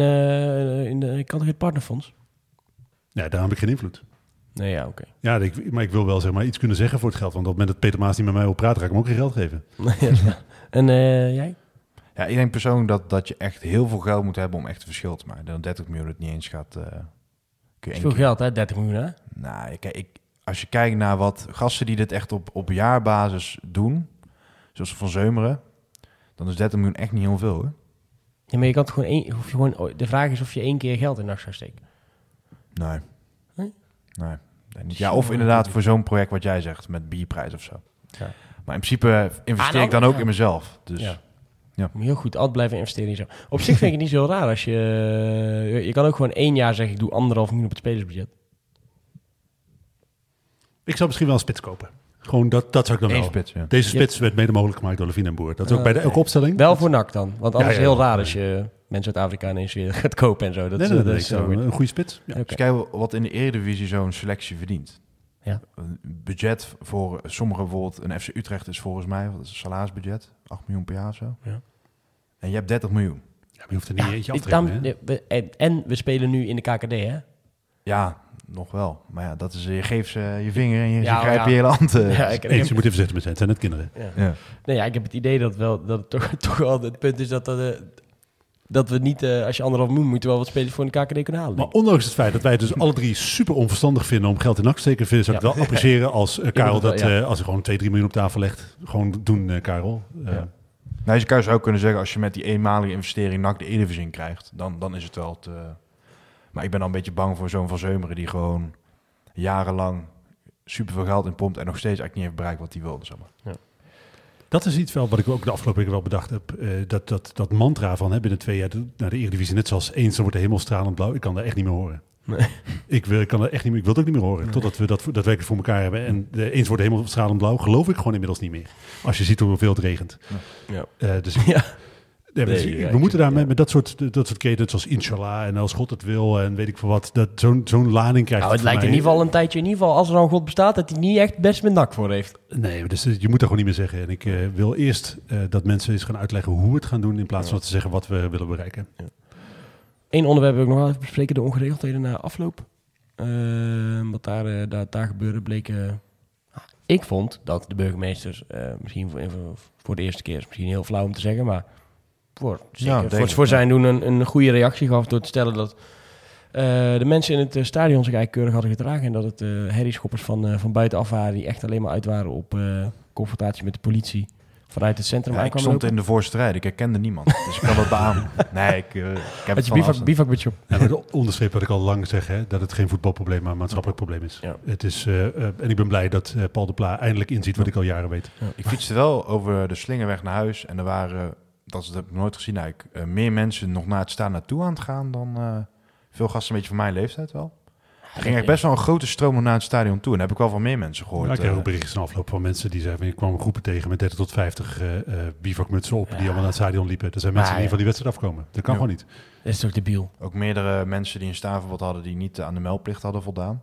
in de, ik kan geen partnerfonds? Ja, daar heb ik geen invloed. Nee, ja, oké. Ja, ik, maar ik wil wel zeg maar iets kunnen zeggen voor het geld. Want op het moment dat Peter Maas niet met mij wil praten, ga ik hem ook geen geld geven. [laughs] En eh, jij? Ja, ik denk persoonlijk dat, dat je echt heel veel geld moet hebben om echt een verschil te maken. Dan 30 miljoen het niet eens gaat... eh kun je één veel keer- geld, hè? 30 miljoen, hè? Nou, kijk, ik, als je kijkt naar wat gasten die dit echt op, op jaarbasis doen, zoals Van Zeumeren, dan is 30 miljoen echt niet heel veel, hoor. Ja, maar je kan het gewoon één, hoef je gewoon, de vraag is of je één keer geld in nacht zou steken. Nee. Nee? Nee. nee, niet. Ja, of inderdaad voor zo'n project wat jij zegt, met bierprijs of zo. Ja. Maar in principe investeer Ah, ik dan nou, ook ja. in mezelf. Dus Ja. Ja. Moet heel goed altijd blijven investeren in zo. Op zich vind ik het niet zo raar als je... Je kan ook gewoon één jaar zeggen, ik doe anderhalf miljoen op het spelersbudget. Ik zou misschien wel een spits kopen. Gewoon dat, dat zou ik dan wel. spits, ja. Deze spits werd mede mogelijk gemaakt door Levine en Boer. Dat is ook bij de elke opstelling. Wel voor NAC dan. Want anders Ja, is ja, het heel ja. raar als je mensen uit Afrika ineens weer [laughs] gaat kopen en zo. Dat, Nee, is- nee, dat nee, is ik zo zou goed. een goede spits. Ja. Oké. Dus kijk wat in de Eredivisie zo'n selectie verdient. Ja. Een budget voor sommigen bijvoorbeeld, een FC Utrecht is volgens mij, wat is het salarisbudget? 8 miljoen per jaar of zo. Ja. En je hebt 30 miljoen. Ja, maar je hoeft er niet eentje af te Ik- hè? we- en, en we spelen nu in de KKD, hè? Ja, nog wel. Maar ja, dat is, je geeft ze je vinger en je, Ja, je grijpt ja. je hele hand. eh. [laughs] Ja, ik, Eens, je moet even zeggen, met zijn, het zijn net kinderen. ja. Ja. Nee, ja, ik heb het idee dat, wel, dat het toch, [laughs] toch wel het punt is dat, dat, eh, dat we niet, eh, als je anderhalf miljoen moet, je wel wat spelers voor de KKD kunnen halen. Maar ondanks het feit dat wij het dus alle drie super onverstandig vinden om geld in nak te steken, vind- zou ik Ja. het wel appreciëren als Karel het dat, wel, ja. eh, als hij gewoon 2, 3 miljoen op tafel legt. Gewoon doen, eh, Karel. Eh, Ja. Nou, je zou ook kunnen zeggen, als je met die eenmalige investering NAC de Eredivisie in krijgt, dan, dan is het wel te... Maar ik ben dan een beetje bang voor zo'n Van Zeumeren die gewoon jarenlang super veel geld in pompt en nog steeds eigenlijk niet heeft bereikt wat hij wilde. Zeg maar. Dat is iets wel wat ik ook de afgelopen weken wel bedacht heb. eh, dat, dat, dat mantra van hè, binnen twee jaar de- naar de Eredivisie, net zoals eens, dan wordt de hemel stralend blauw. Ik kan daar echt niet meer horen. Nee. Ik, wil, ik, kan er echt niet meer, ik wil het ook niet meer horen. Totdat we dat daadwerkelijk voor elkaar hebben. En de eens wordt de hemel stralend blauw, geloof ik gewoon inmiddels niet meer. Als je ziet hoeveel het regent. Ja. Eh, dus [laughs] Ja. Ja, Nee, ja, we moeten daar ja. met, met dat soort, dat soort ketens zoals Inshallah en als God het wil en weet ik veel wat, dat zo'n zo'n lading krijgt. Nou, het lijkt in ieder geval een tijdje, in ieder geval, als er al God bestaat, dat hij niet echt best met nak voor heeft. Nee, dus eh, je moet dat gewoon niet meer zeggen. En ik eh, wil eerst eh, dat mensen eens gaan uitleggen hoe we het gaan doen in plaats van te zeggen wat we willen bereiken. Eén onderwerp wil ik nog wel even bespreken, de ongeregeldheden na afloop. Ehm, wat daar, daar, daar gebeurde, bleek... ik vond dat de burgemeester, eh, misschien voor, voor de eerste keer, is misschien heel flauw om te zeggen, maar voor, zeker, denk voor, voor ja. zijn doen een, een goede reactie gaf door te stellen dat eh, de mensen in het eh, stadion zich eigenlijk keurig hadden gedragen en dat het eh herrieschoppers van, eh, van buitenaf waren die echt alleen maar uit waren op eh, confrontatie met de politie vanuit het centrum Ja, ik stond lopen. in de voorste rij, ik herkende niemand. Dus ik kan dat beamen. Nee, ik, ik heb Met het je bivak, op. En dat onderstreep wat ik al lang zeg, hè, dat het geen voetbalprobleem, maar een maatschappelijk probleem is. Ja. Het is en ik ben blij dat eh, Paul de Pla eindelijk inziet wat ik al jaren weet. Ik fietste wel over de slingerweg naar huis en er waren, dat, is- dat heb ik nooit gezien eigenlijk, eh, meer mensen nog naar het staan naartoe aan het gaan dan eh, veel gasten een beetje van mijn leeftijd wel. Er ging echt best wel een grote stroom naar het stadion toe en heb ik wel van meer mensen gehoord. Ja, ik kreeg eh. ook berichtjes in afloop van mensen die zeiden, ik kwam groepen tegen met 30 tot 50 eh eh, bivakmutsen op, die allemaal naar het stadion liepen. Er zijn mensen Maar die van die wedstrijd afkomen. Dat kan Ja. gewoon niet. Dat is toch debiel? Ook meerdere mensen die een staanverbod hadden die niet aan de meldplicht hadden voldaan.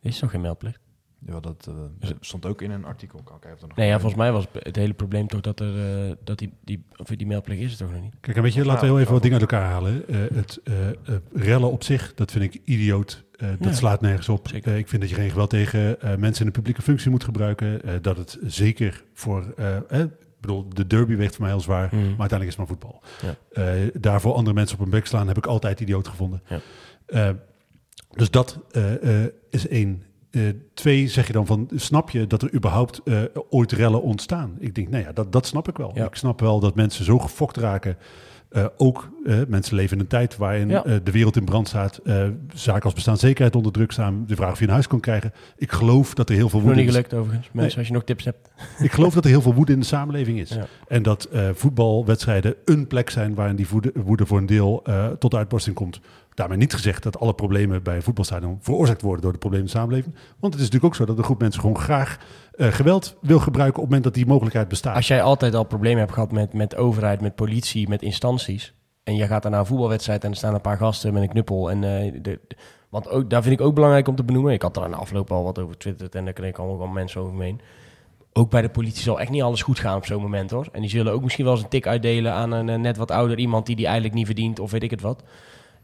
Is toch geen meldplicht? Ja, dat eh, stond ook in een artikel. Kan ik even nog Nee, ja, volgens mij was het hele probleem toch dat er eh, dat die, die, of die meldplicht is er toch nog niet. Kijk, en weet je, laten we heel even wat dingen uit elkaar halen. Eh, het eh, eh, rellen op zich, dat vind ik idioot. Eh, dat Ja. slaat nergens op. Eh, ik vind dat je geen geweld tegen eh, mensen in de publieke functie moet gebruiken. Eh, dat het zeker voor... ik bedoel, de derby weegt voor mij heel zwaar, Mhm. maar uiteindelijk is het maar voetbal. Ja. Eh, daarvoor andere mensen op hun bek slaan heb ik altijd idioot gevonden. Ja. Eh, dus dat eh, eh, is één. Eh, twee, zeg je dan van, snap je dat er überhaupt eh, ooit rellen ontstaan? Ik denk, nou ja, dat, dat snap ik wel. Ja. Ik snap wel dat mensen zo gefokt raken. Eh, ook mensen leven in een tijd waarin Ja. de wereld in brand staat. zaken als bestaanszekerheid onder druk staan. De vraag of je een huis kan krijgen. Ik geloof dat er heel veel Nog woede niet is. gelukt overigens. Mensen, als je nog tips hebt. [laughs] Ik geloof dat er heel veel woede in de samenleving is. Ja. En dat voetbalwedstrijden een plek zijn waarin die woede, woede voor een deel tot uitbarsting komt. Daarmee niet gezegd dat alle problemen bij een voetbalstadion veroorzaakt worden door de problemen in de samenleving. Want het is natuurlijk ook zo dat een groep mensen gewoon graag eh, geweld wil gebruiken op het moment dat die mogelijkheid bestaat. Als jij altijd al problemen hebt gehad met, met overheid, met politie, met instanties. En je gaat dan naar een voetbalwedstrijd en er staan een paar gasten met een knuppel. En, eh, de, want ook, daar vind ik ook belangrijk om te benoemen. Ik had er aan de afloop al wat over twitterd en daar kreeg ik allemaal mensen over me heen. Ook bij de politie zal echt niet alles goed gaan op zo'n moment hoor. En die zullen ook misschien wel eens een tik uitdelen aan een eh, net wat ouder iemand die die eigenlijk niet verdient of weet ik het wat.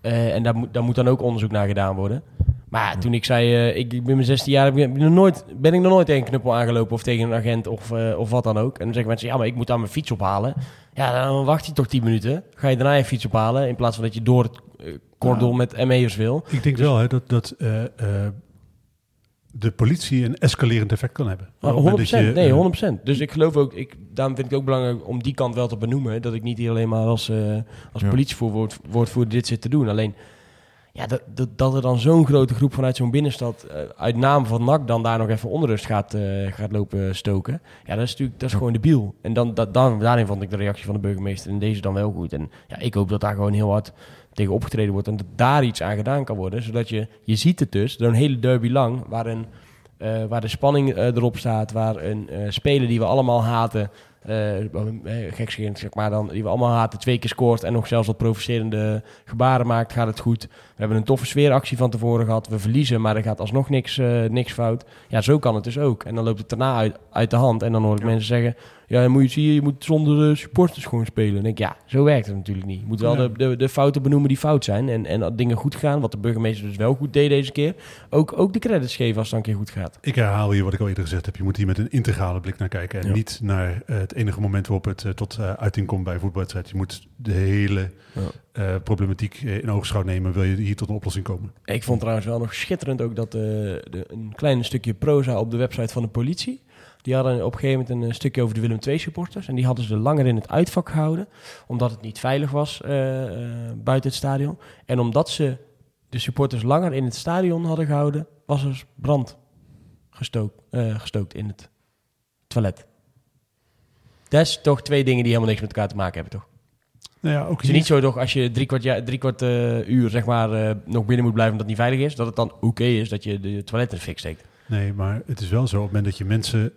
Eh, en daar moet, daar moet dan ook onderzoek naar gedaan worden. Maar ja, toen ik zei, eh, ik, ik ben mijn 16 jaar, ik nog nooit, ben ik nog nooit tegen een knuppel aangelopen of tegen een agent of, eh, of wat dan ook. En dan zeggen mensen, ja, maar ik moet dan mijn fiets ophalen. Ja, dan wacht je toch 10 minuten. Ga je daarna je fiets ophalen in plaats van dat je door het cordon met ME'ers wil. Ik denk wel hè, dat, dat de politie een escalerend effect kan hebben. Maar Op het moment 100%, dat je, nee, eh, 100%. Dus ik geloof ook, ik, daarom vind ik het ook belangrijk om die kant wel te benoemen. Dat ik niet hier alleen maar als, eh als Ja. politievoorwoordvoerder dit zit te doen. Alleen, Ja, dat, dat, dat er dan zo'n grote groep vanuit zo'n binnenstad... eh, uit naam van NAC dan daar nog even onrust gaat, eh, gaat lopen stoken. Ja, dat is natuurlijk dat is gewoon debiel. En dan, dat, dan, daarin vond ik de reactie van de burgemeester in deze dan wel goed. En ja, ik hoop dat daar gewoon heel hard tegen opgetreden wordt... en dat daar iets aan gedaan kan worden. Zodat je... Je ziet het dus, een hele derby lang... waar, een, eh, waar de spanning eh, erop staat... waar een eh, speler die we allemaal haten... eh, gekscherend, zeg maar dan, die we allemaal haten, twee keer scoort en nog zelfs wat provocerende gebaren maakt, gaat het goed. We hebben een toffe sfeeractie van tevoren gehad. We verliezen, maar er gaat alsnog niks, eh, niks fout. Ja, zo kan het dus ook. En dan loopt het daarna uit, uit de hand. En dan hoor ik mensen zeggen, ja, dan moet je, zie je, moet zonder de supporters gewoon spelen. Dan denk ik, ja, zo werkt het natuurlijk niet. Je moet wel de, de, de fouten benoemen die fout zijn. En, en dat dingen goed gaan, wat de burgemeester dus wel goed deed deze keer. Ook, ook de credits geven als het dan een keer goed gaat. Ik herhaal hier wat ik al eerder gezegd heb. Je moet hier met een integrale blik naar kijken. En Ja. niet naar eh, het enige moment waarop het eh, tot uiting komt bij een voetbalwedstrijd. Je moet de hele Eh, problematiek eh, in oogschouw nemen. Wil je hier tot een oplossing komen? Ik vond trouwens wel nog schitterend ook dat eh, een klein stukje proza op de website van de politie. Die hadden op een gegeven moment een stukje over de Willem II supporters. En die hadden ze langer in het uitvak gehouden. Omdat het niet veilig was buiten het stadion. En omdat ze de supporters langer in het stadion hadden gehouden, was er brand gestookt, gestookt in het toilet. Dat is toch twee dingen die helemaal niks met elkaar te maken hebben, toch? Nou ja, ook Het is niet zo toch als je drie kwart, ja, drie kwart eh, uur zeg maar, eh, nog binnen moet blijven omdat het niet veilig is, dat het dan oké is dat je de toilet in de fik steekt. Nee, maar het is wel zo. Op het moment dat je mensen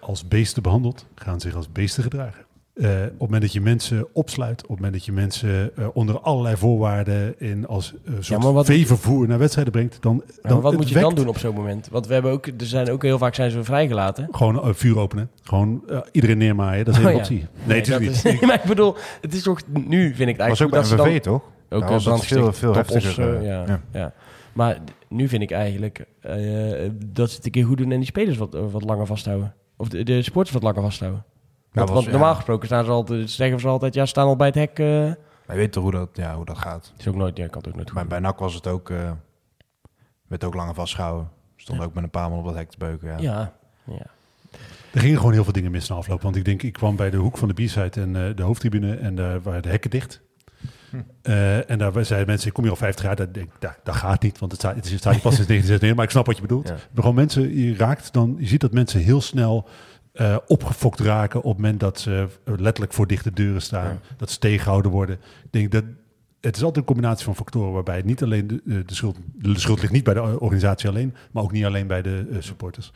als beesten behandelt, gaan zich als beesten gedragen. Eh, op het moment dat je mensen opsluit, op het moment dat je mensen eh, onder allerlei voorwaarden in als eh soort wat- veevervoer naar wedstrijden brengt, dan, Ja, dan wat moet je dan doen op zo'n moment? Want we hebben ook, er zijn ook heel vaak zijn ze vrijgelaten. Gewoon vuur openen, gewoon iedereen neermaaien. Dat is een Oh, ja. optie. Nee, dat natuurlijk is, niet. [laughs] nee, maar ik bedoel, het is toch nu vind ik het was ook eigenlijk bij goed dat ze MVV, dan toch? ook eh, was brandstichting, veel- veel heftiger, ja, ja. ja. Maar nu vind ik eigenlijk eh, dat ze het een keer goed doen en die spelers wat, wat langer vasthouden. Of de, de sporters wat langer vasthouden. Want, was- want ja. normaal gesproken staan ze altijd, zeggen ze altijd, ja, ze staan al bij het hek. eh Wij weten hoe dat, ja, hoe dat gaat. is ook nooit, ja, kan het ook nooit goed Bij, bij NAC was het ook, eh werd ook langer vastgehouden. Stond ook met een paar man op dat hek te beuken. Ja. Ja, ja. Er gingen gewoon heel veel dingen mis na afloop. Want ik denk, ik kwam bij de hoek van de B-side en eh, de hoofdtribune en daar waren de hekken dicht. Eh, en daar zeiden mensen, ik kom hier al 50 jaar. Dat, dat, dat gaat niet, want het staat, het is- staat pas sinds [laughs] 1969. Maar ik snap wat je bedoelt. Ja. Maar gewoon mensen, je raakt dan, je ziet dat mensen heel snel eh, opgefokt raken op het moment dat ze eh, letterlijk voor dichte deuren staan. Dat ze tegengehouden worden. Ik denk dat het is altijd een combinatie van factoren waarbij niet alleen de, de, de schuld, de schuld ligt niet bij de organisatie alleen, maar ook niet alleen bij de eh, supporters.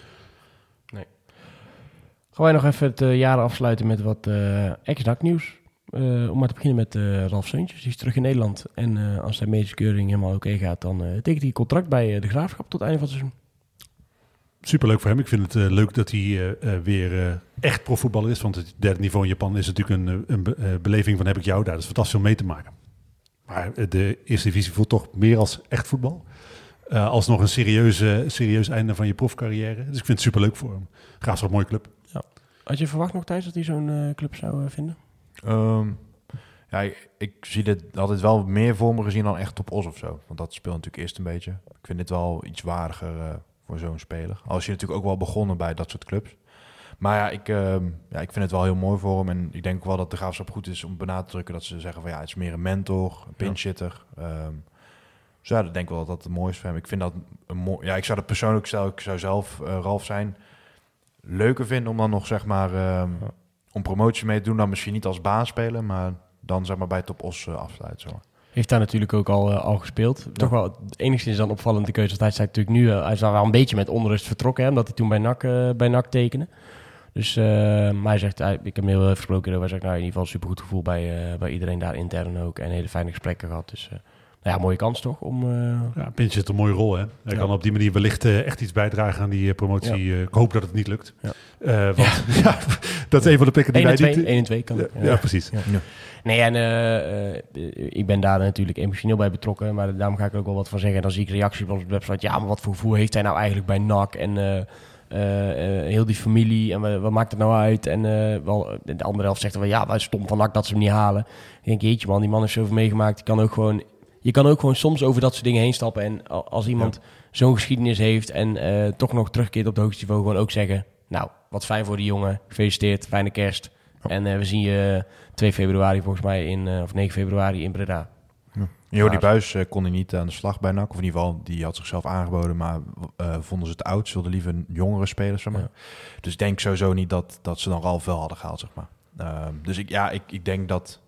Gaan wij nog even het eh, jaar afsluiten met wat eh ex-NAC nieuws. Eh, om maar te beginnen met eh, Ralf Seuntjes. Die is terug in Nederland. En eh, als zijn medische keuring helemaal oké gaat, dan eh tekent hij contract bij eh, de Graafschap tot het einde van het seizoen. Superleuk voor hem. Ik vind het eh, leuk dat hij eh, eh, weer echt profvoetballer is. Want het derde niveau in Japan is natuurlijk een, een be- beleving van heb ik jou daar. Dat is fantastisch om mee te maken. Maar de eerste divisie voelt toch meer als echt voetbal. Eh alsnog een serieuze, serieus einde van je profcarrière. Dus ik vind het superleuk voor hem. Graafschap, mooie club. Had je verwacht nog thuis dat hij zo'n club zou vinden? Ehm, ja, ik, ik zie dit altijd wel meer voor me gezien dan echt op Os of zo. Want dat speelt natuurlijk eerst een beetje. Ik vind dit wel iets waardiger eh, voor zo'n speler. Als je natuurlijk ook wel begonnen bij dat soort clubs. Maar ja ik, ehm, ja, ik vind het wel heel mooi voor hem. En ik denk wel dat de graafschap goed is om benadrukken dat ze zeggen van ja, het is meer een mentor, een pinchitter. Ehm dus ja, ik denk wel dat dat het mooi is voor hem. Ik vind dat een mooi. Ja, ik zou dat persoonlijk, stel ik zou zelf eh, Ralf zijn, leuker vinden om dan nog zeg maar ehm, om promotie mee te doen. Dan misschien niet als baan spelen, maar dan zeg maar bij Top Os uh, afsluiten. Zo. Heeft daar natuurlijk ook al, uh, al gespeeld. Toch wel enigszins dan opvallende keuze. Want hij zei natuurlijk nu, uh, hij is wel een beetje met onrust vertrokken. Hè, omdat hij toen bij NAC, uh, bij NAC tekende. Dus uh, maar hij zegt, ik heb hem heel even gesproken. Hij zegt, nou in ieder geval supergoed gevoel bij, uh, bij iedereen daar intern ook. En hele fijne gesprekken gehad. Dus uh, nou ja, mooie kans toch? Om, uh, ja, Pinch heeft een mooie rol. Hè? Hij ja. kan op die manier wellicht uh, echt iets bijdragen aan die promotie. Ja. ik hoop dat het niet lukt. Ja. Uh, want [laughs] ja. dat is een van de plekken die 1 wij niet... niet... 1 en 2 kan ja, ja, precies. Nee, en uh, ik ben daar natuurlijk emotioneel bij betrokken. Maar daarom ga ik er ook wel wat van zeggen. En dan zie ik reacties op de website. Ja, maar wat voor gevoel heeft hij nou eigenlijk bij NAC? En uh, heel die familie. En wat, wat, maakt het nou uit? En wel, de andere helft zegt wel, ja, wij stom van NAC dat ze hem niet halen. Ik denk, jeetje man, die man heeft zoveel meegemaakt. Die kan ook gewoon je kan ook gewoon soms over dat soort dingen heen stappen. En als iemand ja. zo'n geschiedenis heeft en toch nog terugkeert op het hoogste niveau, gewoon ook zeggen: Nou, wat fijn voor die jongen. Gefeliciteerd, fijne kerst. Ja. En we zien je 2 februari volgens mij in, uh, of 9 februari in Breda. Ja. Jordi Buis eh, kon hij niet aan de slag bij NAC. Of in ieder geval, die had zichzelf aangeboden. Maar eh, vonden ze te oud. Ze wilden liever een jongere spelers. Zeg maar. Ja. Dus ik denk sowieso niet dat, dat ze dan Ralf wel hadden gehaald. Zeg maar. Ehm, dus ik, ja, ik, ik denk dat...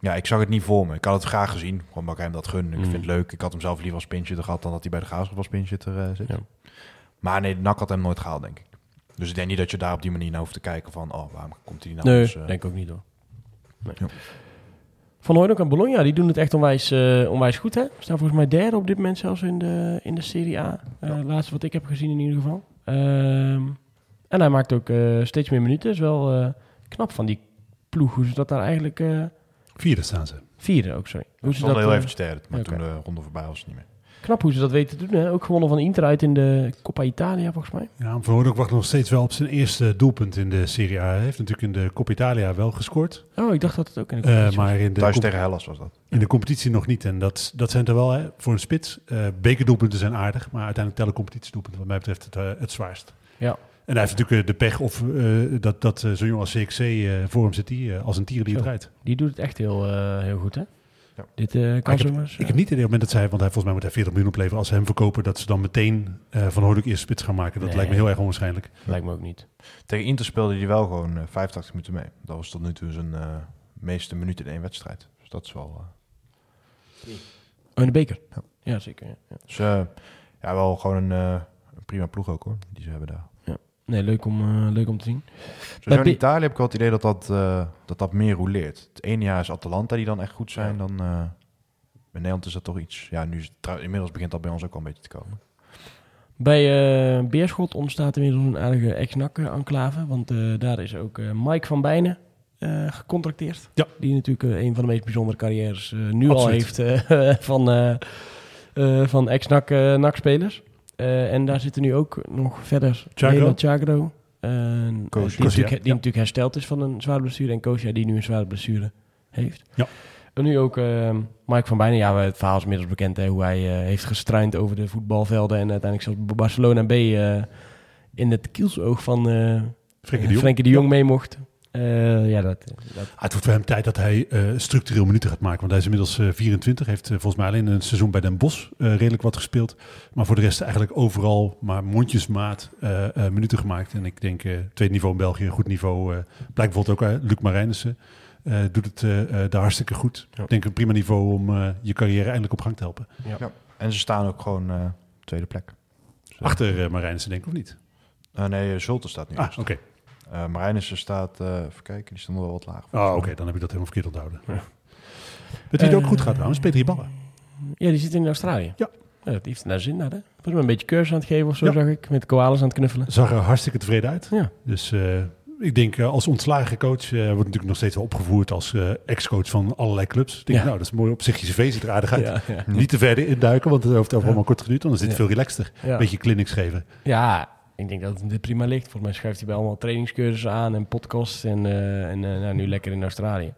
Ja, ik zag het niet voor me. Ik had het graag gezien. Gewoon ik hem dat gun. Ik Mm. vind het leuk. Ik had hem zelf liever als pinchitter gehad... dan dat hij bij de Graafschap als pinchitter eh zit. Ja. Maar nee, NAC had hem nooit gehaald, denk ik. Dus ik denk niet dat je daar op die manier naar hoeft te kijken van... oh, waarom komt hij nou? Nee, eh, denk ik ook niet hoor. Nee. Ja. Van Hooydonk en Bologna, die doen het echt onwijs, eh, onwijs goed. Hè? Staan volgens mij derde op dit moment zelfs in de, in de Serie A. Eh, Laatste wat ik heb gezien in ieder geval. Ehm, en hij maakt ook eh, steeds meer minuten. is wel eh, knap van die ploeg. Hoe ze dat daar eigenlijk... eh Vierde staan ze. vierde ook, sorry. Hoe Ze dat, heel eventjes derde. Maar toen de ronde voorbij was het niet meer. Knap hoe ze dat weten te doen. Hè? Ook gewonnen van Inter uit in de Coppa Italia volgens mij. Ja, Van Hooydonk wacht nog steeds wel op zijn eerste doelpunt in de Serie A. Hij heeft natuurlijk in de Coppa Italia wel gescoord. Oh, ik dacht dat het ook in de eh, competitie was. maar in de, Thuis tegen Hellas was dat. in de competitie nog niet. En dat, dat zijn er wel hè, voor een spits. Eh bekerdoelpunten zijn aardig, maar uiteindelijk tellen competitiedoelpunten wat mij betreft het, eh, het zwaarst. Ja. En hij heeft natuurlijk de pech of eh, dat, dat zo'n jongen als CXC eh, voor hem zit die eh, als een tier die Zo. draait. Die doet het echt heel, eh, heel goed, hè? Ja. Dit eh, kan ik heb- eens, Ik heb niet het idee op het moment dat zij, want hij volgens mij moet hij 40 miljoen opleveren. Als ze hem verkopen, dat ze dan meteen eh, van Hooydonk eerste spits gaan maken. Dat Nee. lijkt me heel erg onwaarschijnlijk. Lijkt me ook niet. Tegen Inter speelde hij wel gewoon eh, 85 minuten mee. Dat was tot nu toe zijn eh, meeste minuten in één wedstrijd. Dus dat is wel... eh, Oh, in de beker? Ja. Ja, zeker. Ja. Ja. dus eh, ja, wel gewoon een, eh, een prima ploeg ook hoor, die ze hebben daar. Nee, leuk om, eh, leuk om te zien. Zo Bij in Italië heb ik wel het idee dat dat, eh, dat, dat meer rouleert. Het ene jaar is Atalanta die dan echt goed zijn. Dan, eh bij Nederland is dat toch iets... Ja, nu is het trouw- inmiddels begint dat bij ons ook wel een beetje te komen. Bij eh, Beerschot ontstaat inmiddels een aardige ex-NAC-enclave. Want eh, daar is ook eh, Mike van Bijnen eh, gecontracteerd. Ja. Die natuurlijk een van de meest bijzondere carrières eh, nu al heeft eh, [laughs] van, eh, eh, van ex-NAC-spelers. Eh, en daar zitten nu ook nog verder Chagro. Chagro. die, natuurlijk, die Ja. natuurlijk hersteld is van een zware blessure. En Kosia die nu een zware blessure heeft. Ja. En nu ook eh, Mike van Bijnen. Ja, het verhaal is inmiddels bekend. Hè, hoe hij eh, heeft gestruind over de voetbalvelden. En uiteindelijk zelfs Barcelona B eh, in het kielsoog van eh Frenkie de Jong. Frenkie de Jong mee mocht. Eh, ja, dat, dat, Ah, het wordt voor hem tijd dat hij eh, structureel minuten gaat maken. Want hij is inmiddels eh, 24. Heeft volgens mij alleen een seizoen bij Den Bosch eh, redelijk wat gespeeld. Maar voor de rest eigenlijk overal maar mondjesmaat eh, eh, minuten gemaakt. En ik denk eh tweede niveau in België, een goed niveau. eh blijkt bijvoorbeeld ook Luc Marijnissen. eh, doet het daar hartstikke goed. Ja. Ik denk een prima niveau om eh, je carrière eindelijk op gang te helpen. En ze staan ook gewoon eh, tweede plek. Achter uh, Marijnissen denk ik of niet? nee, Zulte staat nu Ah, oké. Eh, Marijnissen staat, eh even kijken, die stond wel wat laag. Oh, oké, dan heb ik dat helemaal verkeerd onthouden. Weet wie het ook Eh, goed gaat trouwens? Peter Ballen. ja, die zit in Australië. Ja. die heeft naar zin naar, hè? Volgens mij een beetje cursus aan het geven of zo, Ja. zag ik. Met koalas aan het knuffelen. Zag er hartstikke tevreden uit. Ja. Dus eh, ik denk eh, als ontslagen coach eh, wordt natuurlijk nog steeds wel opgevoerd als eh, ex-coach van allerlei clubs. Ik denk, Ja. nou, dat is mooi op zich. Je cv ziet er aardig uit. Ja, ja. Niet te verder induiken, want het heeft over Ja. allemaal kort geduurd. Dan is dit Ja. veel relaxter. Ja. Beetje clinics geven. Ja, ik denk dat het dit prima ligt. Volgens mij schuift hij bij allemaal trainingscursussen aan en podcasts. En, eh, en eh, nou, nu lekker in Australië.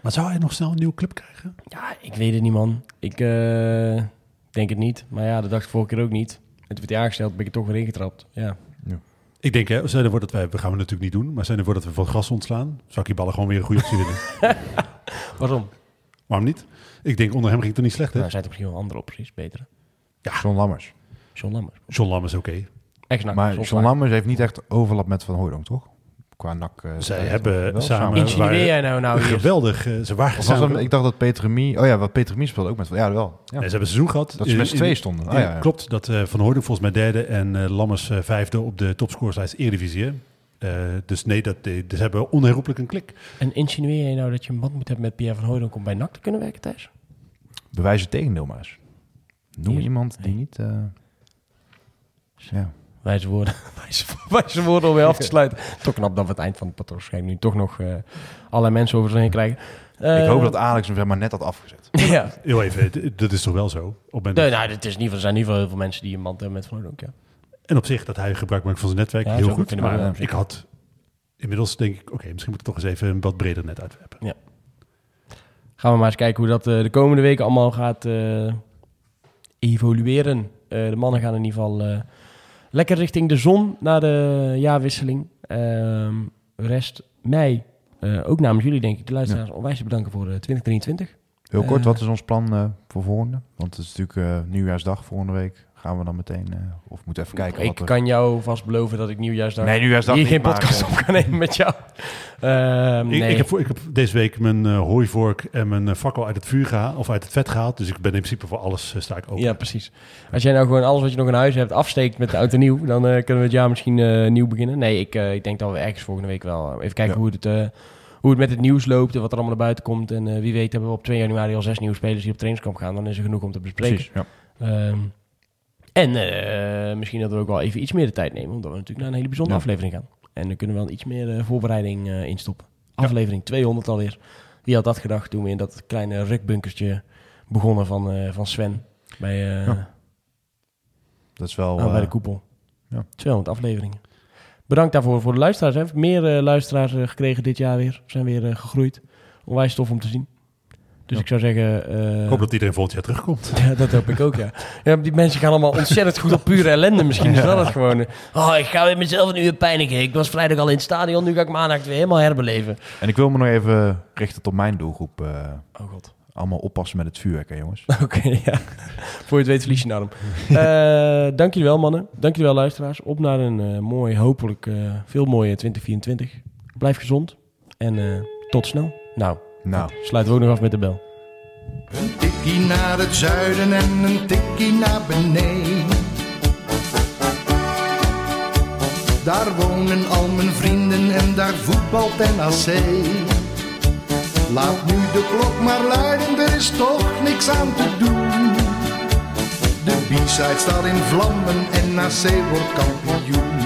Maar zou hij nog snel een nieuwe club krijgen? Ja, ik weet het niet, man. Ik eh, denk het niet. Maar ja, dat dacht ik vorige keer ook niet. Het werd hij aangesteld, ben ik er toch weer ingetrapt. Ja. Ik denk, hè, zijn ervoor dat wij, we gaan we natuurlijk niet doen, maar zijn ervoor dat we van gras ontslaan, zou ik die ballen gewoon weer een goede optie winnen. [laughs] Waarom? Waarom niet? Ik denk, onder hem ging het toch niet slecht, hè? Nou, zijn er misschien wel andere opties, betere. John Lammers. John Lammers. John Lam is oké. Ex-NAC. maar John Lammers heeft niet echt overlap met Van Hooydonk, toch? Qua nak. eh, Zij tijd, hebben wel samen- Insinueer jij nou nou hier? [laughs] Geweldig. eh, ze waren samen- dat, ik dacht dat Peter. Oh ja, wat Peter Remy speelde ook met... Ja, wel. Ja. Nee, ze hebben een seizoen gehad. Dat ze in- met twee stonden. Oh, Ja, ja. Klopt, dat eh, Van Hooydonk volgens mij derde en eh, Lammers eh, vijfde op de topscoreslijst Eredivisie. Eh, dus nee, dat, eh, dus hebben onherroepelijk een klik. En insinueer jij nou dat je een band moet hebben met Pierre van Hooydonk om bij NAC te kunnen werken, Thijs? Bewijs het tegendeel maar eens. Noem Hier. iemand die niet... eh, ja. Wijze woorden, [laughs] wijze, wijze woorden om weer af te sluiten. [laughs] Toch knap dat we het eind van het patroon nu toch nog eh allerlei mensen over zich heen krijgen. ik Eh, hoop dat Alex hem zeg maar net had afgezet. [laughs] ja. Heel even, dat is toch wel zo? Op Nee, dat- nou, het is in ieder geval, er zijn in ieder geval heel veel mensen die een band hebben met Van Hooydonk, ja. En op zich dat hij gebruik maakt van zijn netwerk, Ja, heel goed. Maar eh, ik had inmiddels denk ik, oké, misschien moet ik toch eens even een wat breder net uitwerpen. Gaan we maar eens kijken hoe dat eh, de komende weken allemaal gaat eh, evolueren. Eh, de mannen gaan in ieder geval eh, lekker richting de zon na de jaarwisseling. Ehm, rest mij, eh, ook namens jullie denk ik, de luisteraars, onwijs te bedanken voor eh, 2023. Heel kort, Eh. wat is ons plan eh, voor volgende? Want het is natuurlijk eh, nieuwjaarsdag volgende week. Gaan we dan meteen, eh, of moeten even kijken ik wat er... kan jou vast beloven dat ik nieuwjaarsdag Nee, nieuwjaarsdag hier niet, geen maar, podcast op kan nemen met jou. Ehm, Ik, nee. ik, heb, voor- ik heb deze week mijn eh, hooivork en mijn eh, fakkel uit het vuur gehaald, of uit het vet gehaald. Dus ik ben in principe voor alles sta ik open. Ja, precies. Als jij nou gewoon alles wat je nog in huis hebt afsteekt met de auto nieuw, dan eh, kunnen we het jaar misschien eh, nieuw beginnen. Nee, ik, ik denk dat we ergens volgende week wel even kijken Ja. hoe, het, eh, hoe het met het nieuws loopt en wat er allemaal naar buiten komt. En eh, wie weet hebben we op 2 januari al zes nieuwe spelers die op trainingskamp gaan. Dan is er genoeg om te bespreken. Precies, ja. Ehm, en eh, misschien dat we ook wel even iets meer de tijd nemen, omdat we natuurlijk naar een hele bijzondere Ja. aflevering gaan. En dan kunnen we wel iets meer eh, voorbereiding eh, instoppen. Aflevering 200 alweer. Wie had dat gedacht toen we in dat kleine rukbunkertje begonnen van, van Sven bij, Ja. Dat is wel... aan- bij de koepel. ja. 200 afleveringen. Bedankt daarvoor voor de luisteraars. Hè. Meer luisteraars gekregen dit jaar weer. Zijn weer gegroeid. Onwijs tof om te zien. Dus Ja. ik zou zeggen... eh, Ik hoop dat iedereen volgend jaar terugkomt. [laughs] ja, dat hoop ik ook, ja. ja. Die mensen gaan allemaal ontzettend goed op pure ellende. Misschien is dat het gewoon. Oh, ik ga weer mezelf een uur pijnigen. Ik was vrijdag al in het stadion. Nu ga ik maandag weer helemaal herbeleven. En ik wil me nog even richten tot mijn doelgroep. eh, Oh god. allemaal oppassen met het vuurwerk, hè, jongens. [laughs] Oké, ja. Voor je het weet verlies je een arm. Eh, dank jullie wel, mannen. Dank jullie wel, luisteraars. Op naar een eh, mooi, hopelijk eh, veel mooie 2024. Blijf gezond. En eh, tot snel. Nou, Nou, sluiten we ook nog af met de bel. Een tikkie naar het zuiden en een tikkie naar beneden. Daar wonen al mijn vrienden en daar voetbalt NAC. Laat nu de klok maar luiden, er is toch niks aan te doen. De B-side staat in vlammen en NAC wordt kampioen.